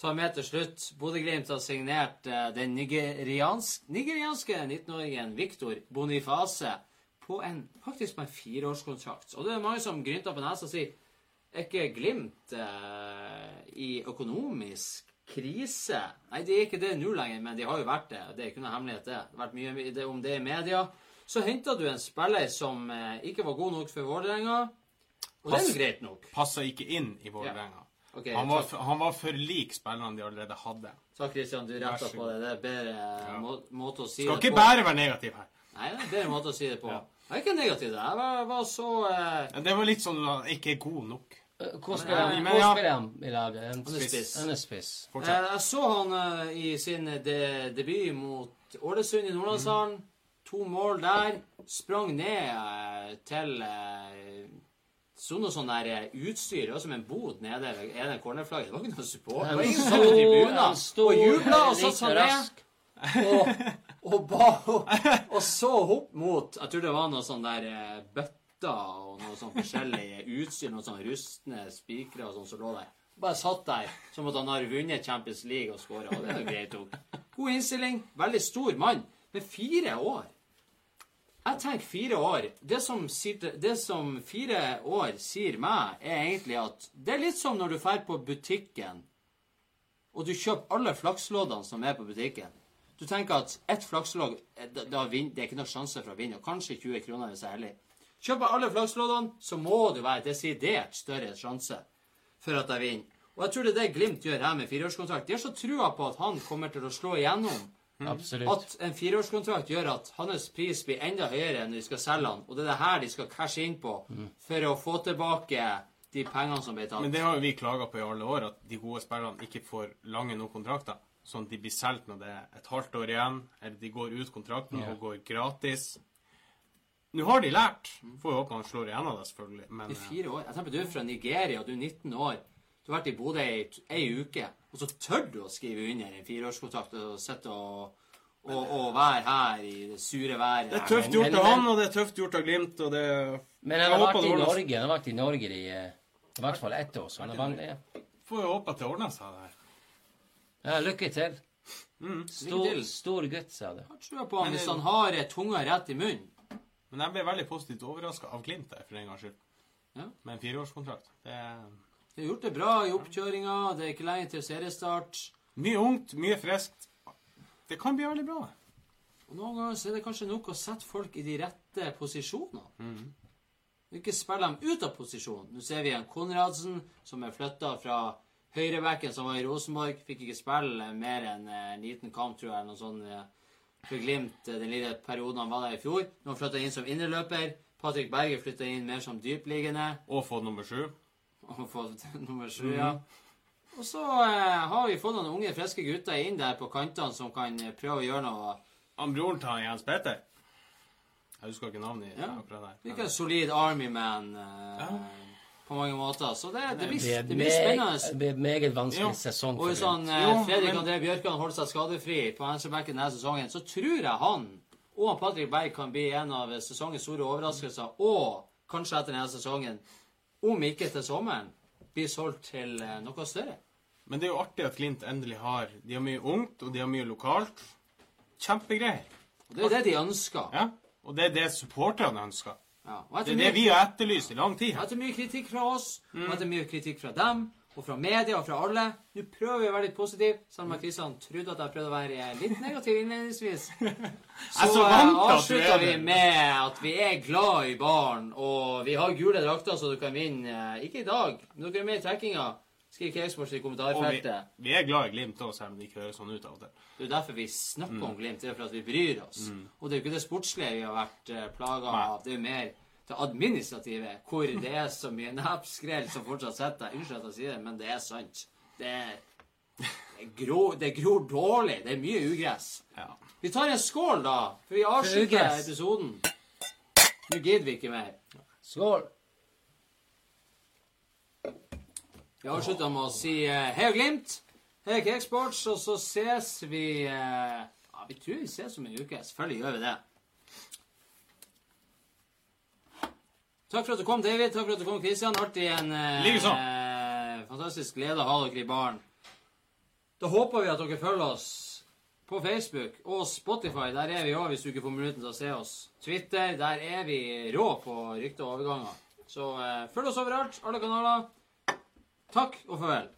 Ta med til slutt. Bodø-Glimt har signert uh, den nigeriansk, nigerianske 19-åringen Victor Boniface på en, faktisk på en fireårskontrakt. Og det er mange som grynter på nesa og sier er ikke Glimt uh, i økonomisk krise? Nei, det er ikke det nå lenger, men de har jo vært det. Det er ikke noe hemmelighet, det. Det har vært mye om det i media. Så henta du en spiller som eh, ikke var god nok for Vålerenga. Og det er jo greit nok. Passa ikke inn i Vålerenga. Ok, Han, var han var for lik spillerne de allerede hadde. Takk, Kristian. Du retta på det. Det er bedre ja. må, måte å si Skal det ikke bare være negativ her. Nei, det er bedre måte å si det på. Ja. Jeg er ikke negativ. Jeg var, var så eh, Ja, Det var litt sånn at han ikke er god nok. Eh, Hvor spiller han, ja. han i laget? En spiss. Han er spiss. Fortsett. Eh, Jeg så han eh, i sin de, debut mot Ålesund i Nordlandshallen. To mål der. Sprang ned eh, til eh, Så noe sånn der eh, utstyr. Det var som en bod nede ved ene cornerflagget. Det var ikke noe support. Det var ingen satt på tribunen og jubla og satt seg ned. Og, og, ba, og, og så opp mot Jeg tror det var noe sånn der bøtter og noe sånn forskjellig utstyr. Noe sånn rustne spikere og sånn som lå der. Bare satt der som at han har vunnet Champions League og skåra. Det er jo greit. God innstilling. Veldig stor mann. Med fire år. Jeg tenker fire år. Det som, det som fire år sier meg, er egentlig at det er litt som når du drar på butikken, og du kjøper alle flaksloddene som er på butikken. Du tenker at ett flakslodd eh, vin, Det er ikke noe sjanse for å vinne. og Kanskje 20 kroner hvis jeg er heldig. Kjøper alle flaksloddene, så må det være desidert større sjanse for at jeg vinner. Og jeg tror det er det Glimt gjør her med fireårskontrakt. De har så trua på at han kommer til å slå igjennom. Absolutt. At en fireårskontrakt gjør at hans pris blir enda høyere når de skal selge han. Og det er det her de skal cashe inn på for å få tilbake de pengene som ble tatt. Men det har jo vi klaga på i alle år, at de gode spillerne ikke får lange nok kontrakter. Sånn at de blir solgt når det er et halvt år igjen, eller de går ut kontrakten og går gratis. Nå har de lært. Får jo håpe han slår igjennom det, selvfølgelig. Men I fire år. Jeg tenker Du er fra Nigeria, du er 19 år. Du har vært i Bodø i ei uke, og så tør du å skrive under en fireårskontrakt og sitte og, og, og være her i det sure været. det er tøft gjort av han, og det er tøft gjort av Glimt, og det Men han har vært i. Norge Han har vært i Norge i eh, i hvert fall ett år. Så han har vært, ja. Får jo håpe at det ordner seg, det her. ja, lykke til. Mm. Stor, stor gutt, sa du. Jeg tror på han hvis han har tunga rett i munnen. Men jeg ble veldig positivt overraska av Glimt der, for en gangs skyld. Ja. Med en fireårskontrakt. Det er De har gjort det bra i oppkjøringa. Det er ikke lenge til seriestart. mye ungt, mye friskt. Det kan bli veldig bra. Og noen ganger så er det kanskje nok å sette folk i de rette posisjonene. Ikke spille dem ut av posisjon. Nå ser vi en Konradsen som er flytta fra høyrebacken, som var i Rosenborg. Fikk ikke spille mer enn en liten kamp, tror jeg, eller noe sånt. eh, For Glimt eh, den lille perioden han var der i fjor. Nå flytta inn som indreløper. Patrick Berger flytta inn mer som dypliggende. Og fått nummer sju. Og fått nummer sju, ja. Og så eh, har vi fått noen unge, friske gutter inn der på kantene som kan eh, prøve å gjøre noe. Han broren til han Jens Petter? Jeg husker ikke navnet Ja. akkurat der. Ikke en solid army man eh, på mange måter. Så det, det, blir, Det det blir, spennende. det blir meget vanskelig ja. sesong Og hvis han, eh, Fredrik André Bjørkan holder seg skadefri på venstrebacken denne sesongen, så tror jeg han og Patrick Berg kan bli en av sesongens store overraskelser. Og kanskje etter denne sesongen, om ikke til sommeren, blir solgt til eh, noe større. Men det er jo artig at Glimt endelig har De har mye ungt, og de har mye lokalt. Kjempegreier. Og det er det de ønsker. Ja. Og det er det supporterne ønsker. Ja. Det er det vi har etterlyst i lang tid. etter mye kritikk fra oss, og etter mye kritikk fra dem, og fra media og fra alle Nå prøver vi å være litt positive, selv om Kristian trodde at jeg prøvde å være eh, litt negativ innledningsvis. Så, så eh, er vi med at vi er glad i barn, og vi har gule drakter, så du kan vinne eh, Ikke i dag, men dere er med i trekkinga. Skriv Cakesports i Og vi, kommentarfeltet. vi er glad i Glimt òg, selv om det ikke høres sånn ut av og til. Det er derfor vi snakker om Glimt. Det er for at vi bryr oss. Og det er jo ikke det sportslige vi har vært uh, plaga av. Det er jo mer det administrative, hvor det er så mye nepskrell som fortsatt sitter. Unnskyld at jeg sier det, men det er sant. Det er, det, gror, det gror dårlig. Det er mye ugress. Ja. Vi tar en skål, da, for vi avslutter episoden. Nå gidder vi ikke mer. Skål. Vi avslutter med å si uh, hei og Glimt. Hei Cakesports, og så ses vi uh, Ja, vi tror vi ses om en uke. Selvfølgelig gjør vi det. Takk for at du kom, David. Takk for at du kom, Kristian. Alltid en eh, fantastisk glede å ha dere i baren. Da håper vi at dere følger oss på Facebook og Spotify. Der er vi òg, hvis du ikke får muligheten til å se oss. Twitter, der er vi rå på rykter og overganger. Så eh, følg oss overalt, alle kanaler. Takk og farvel.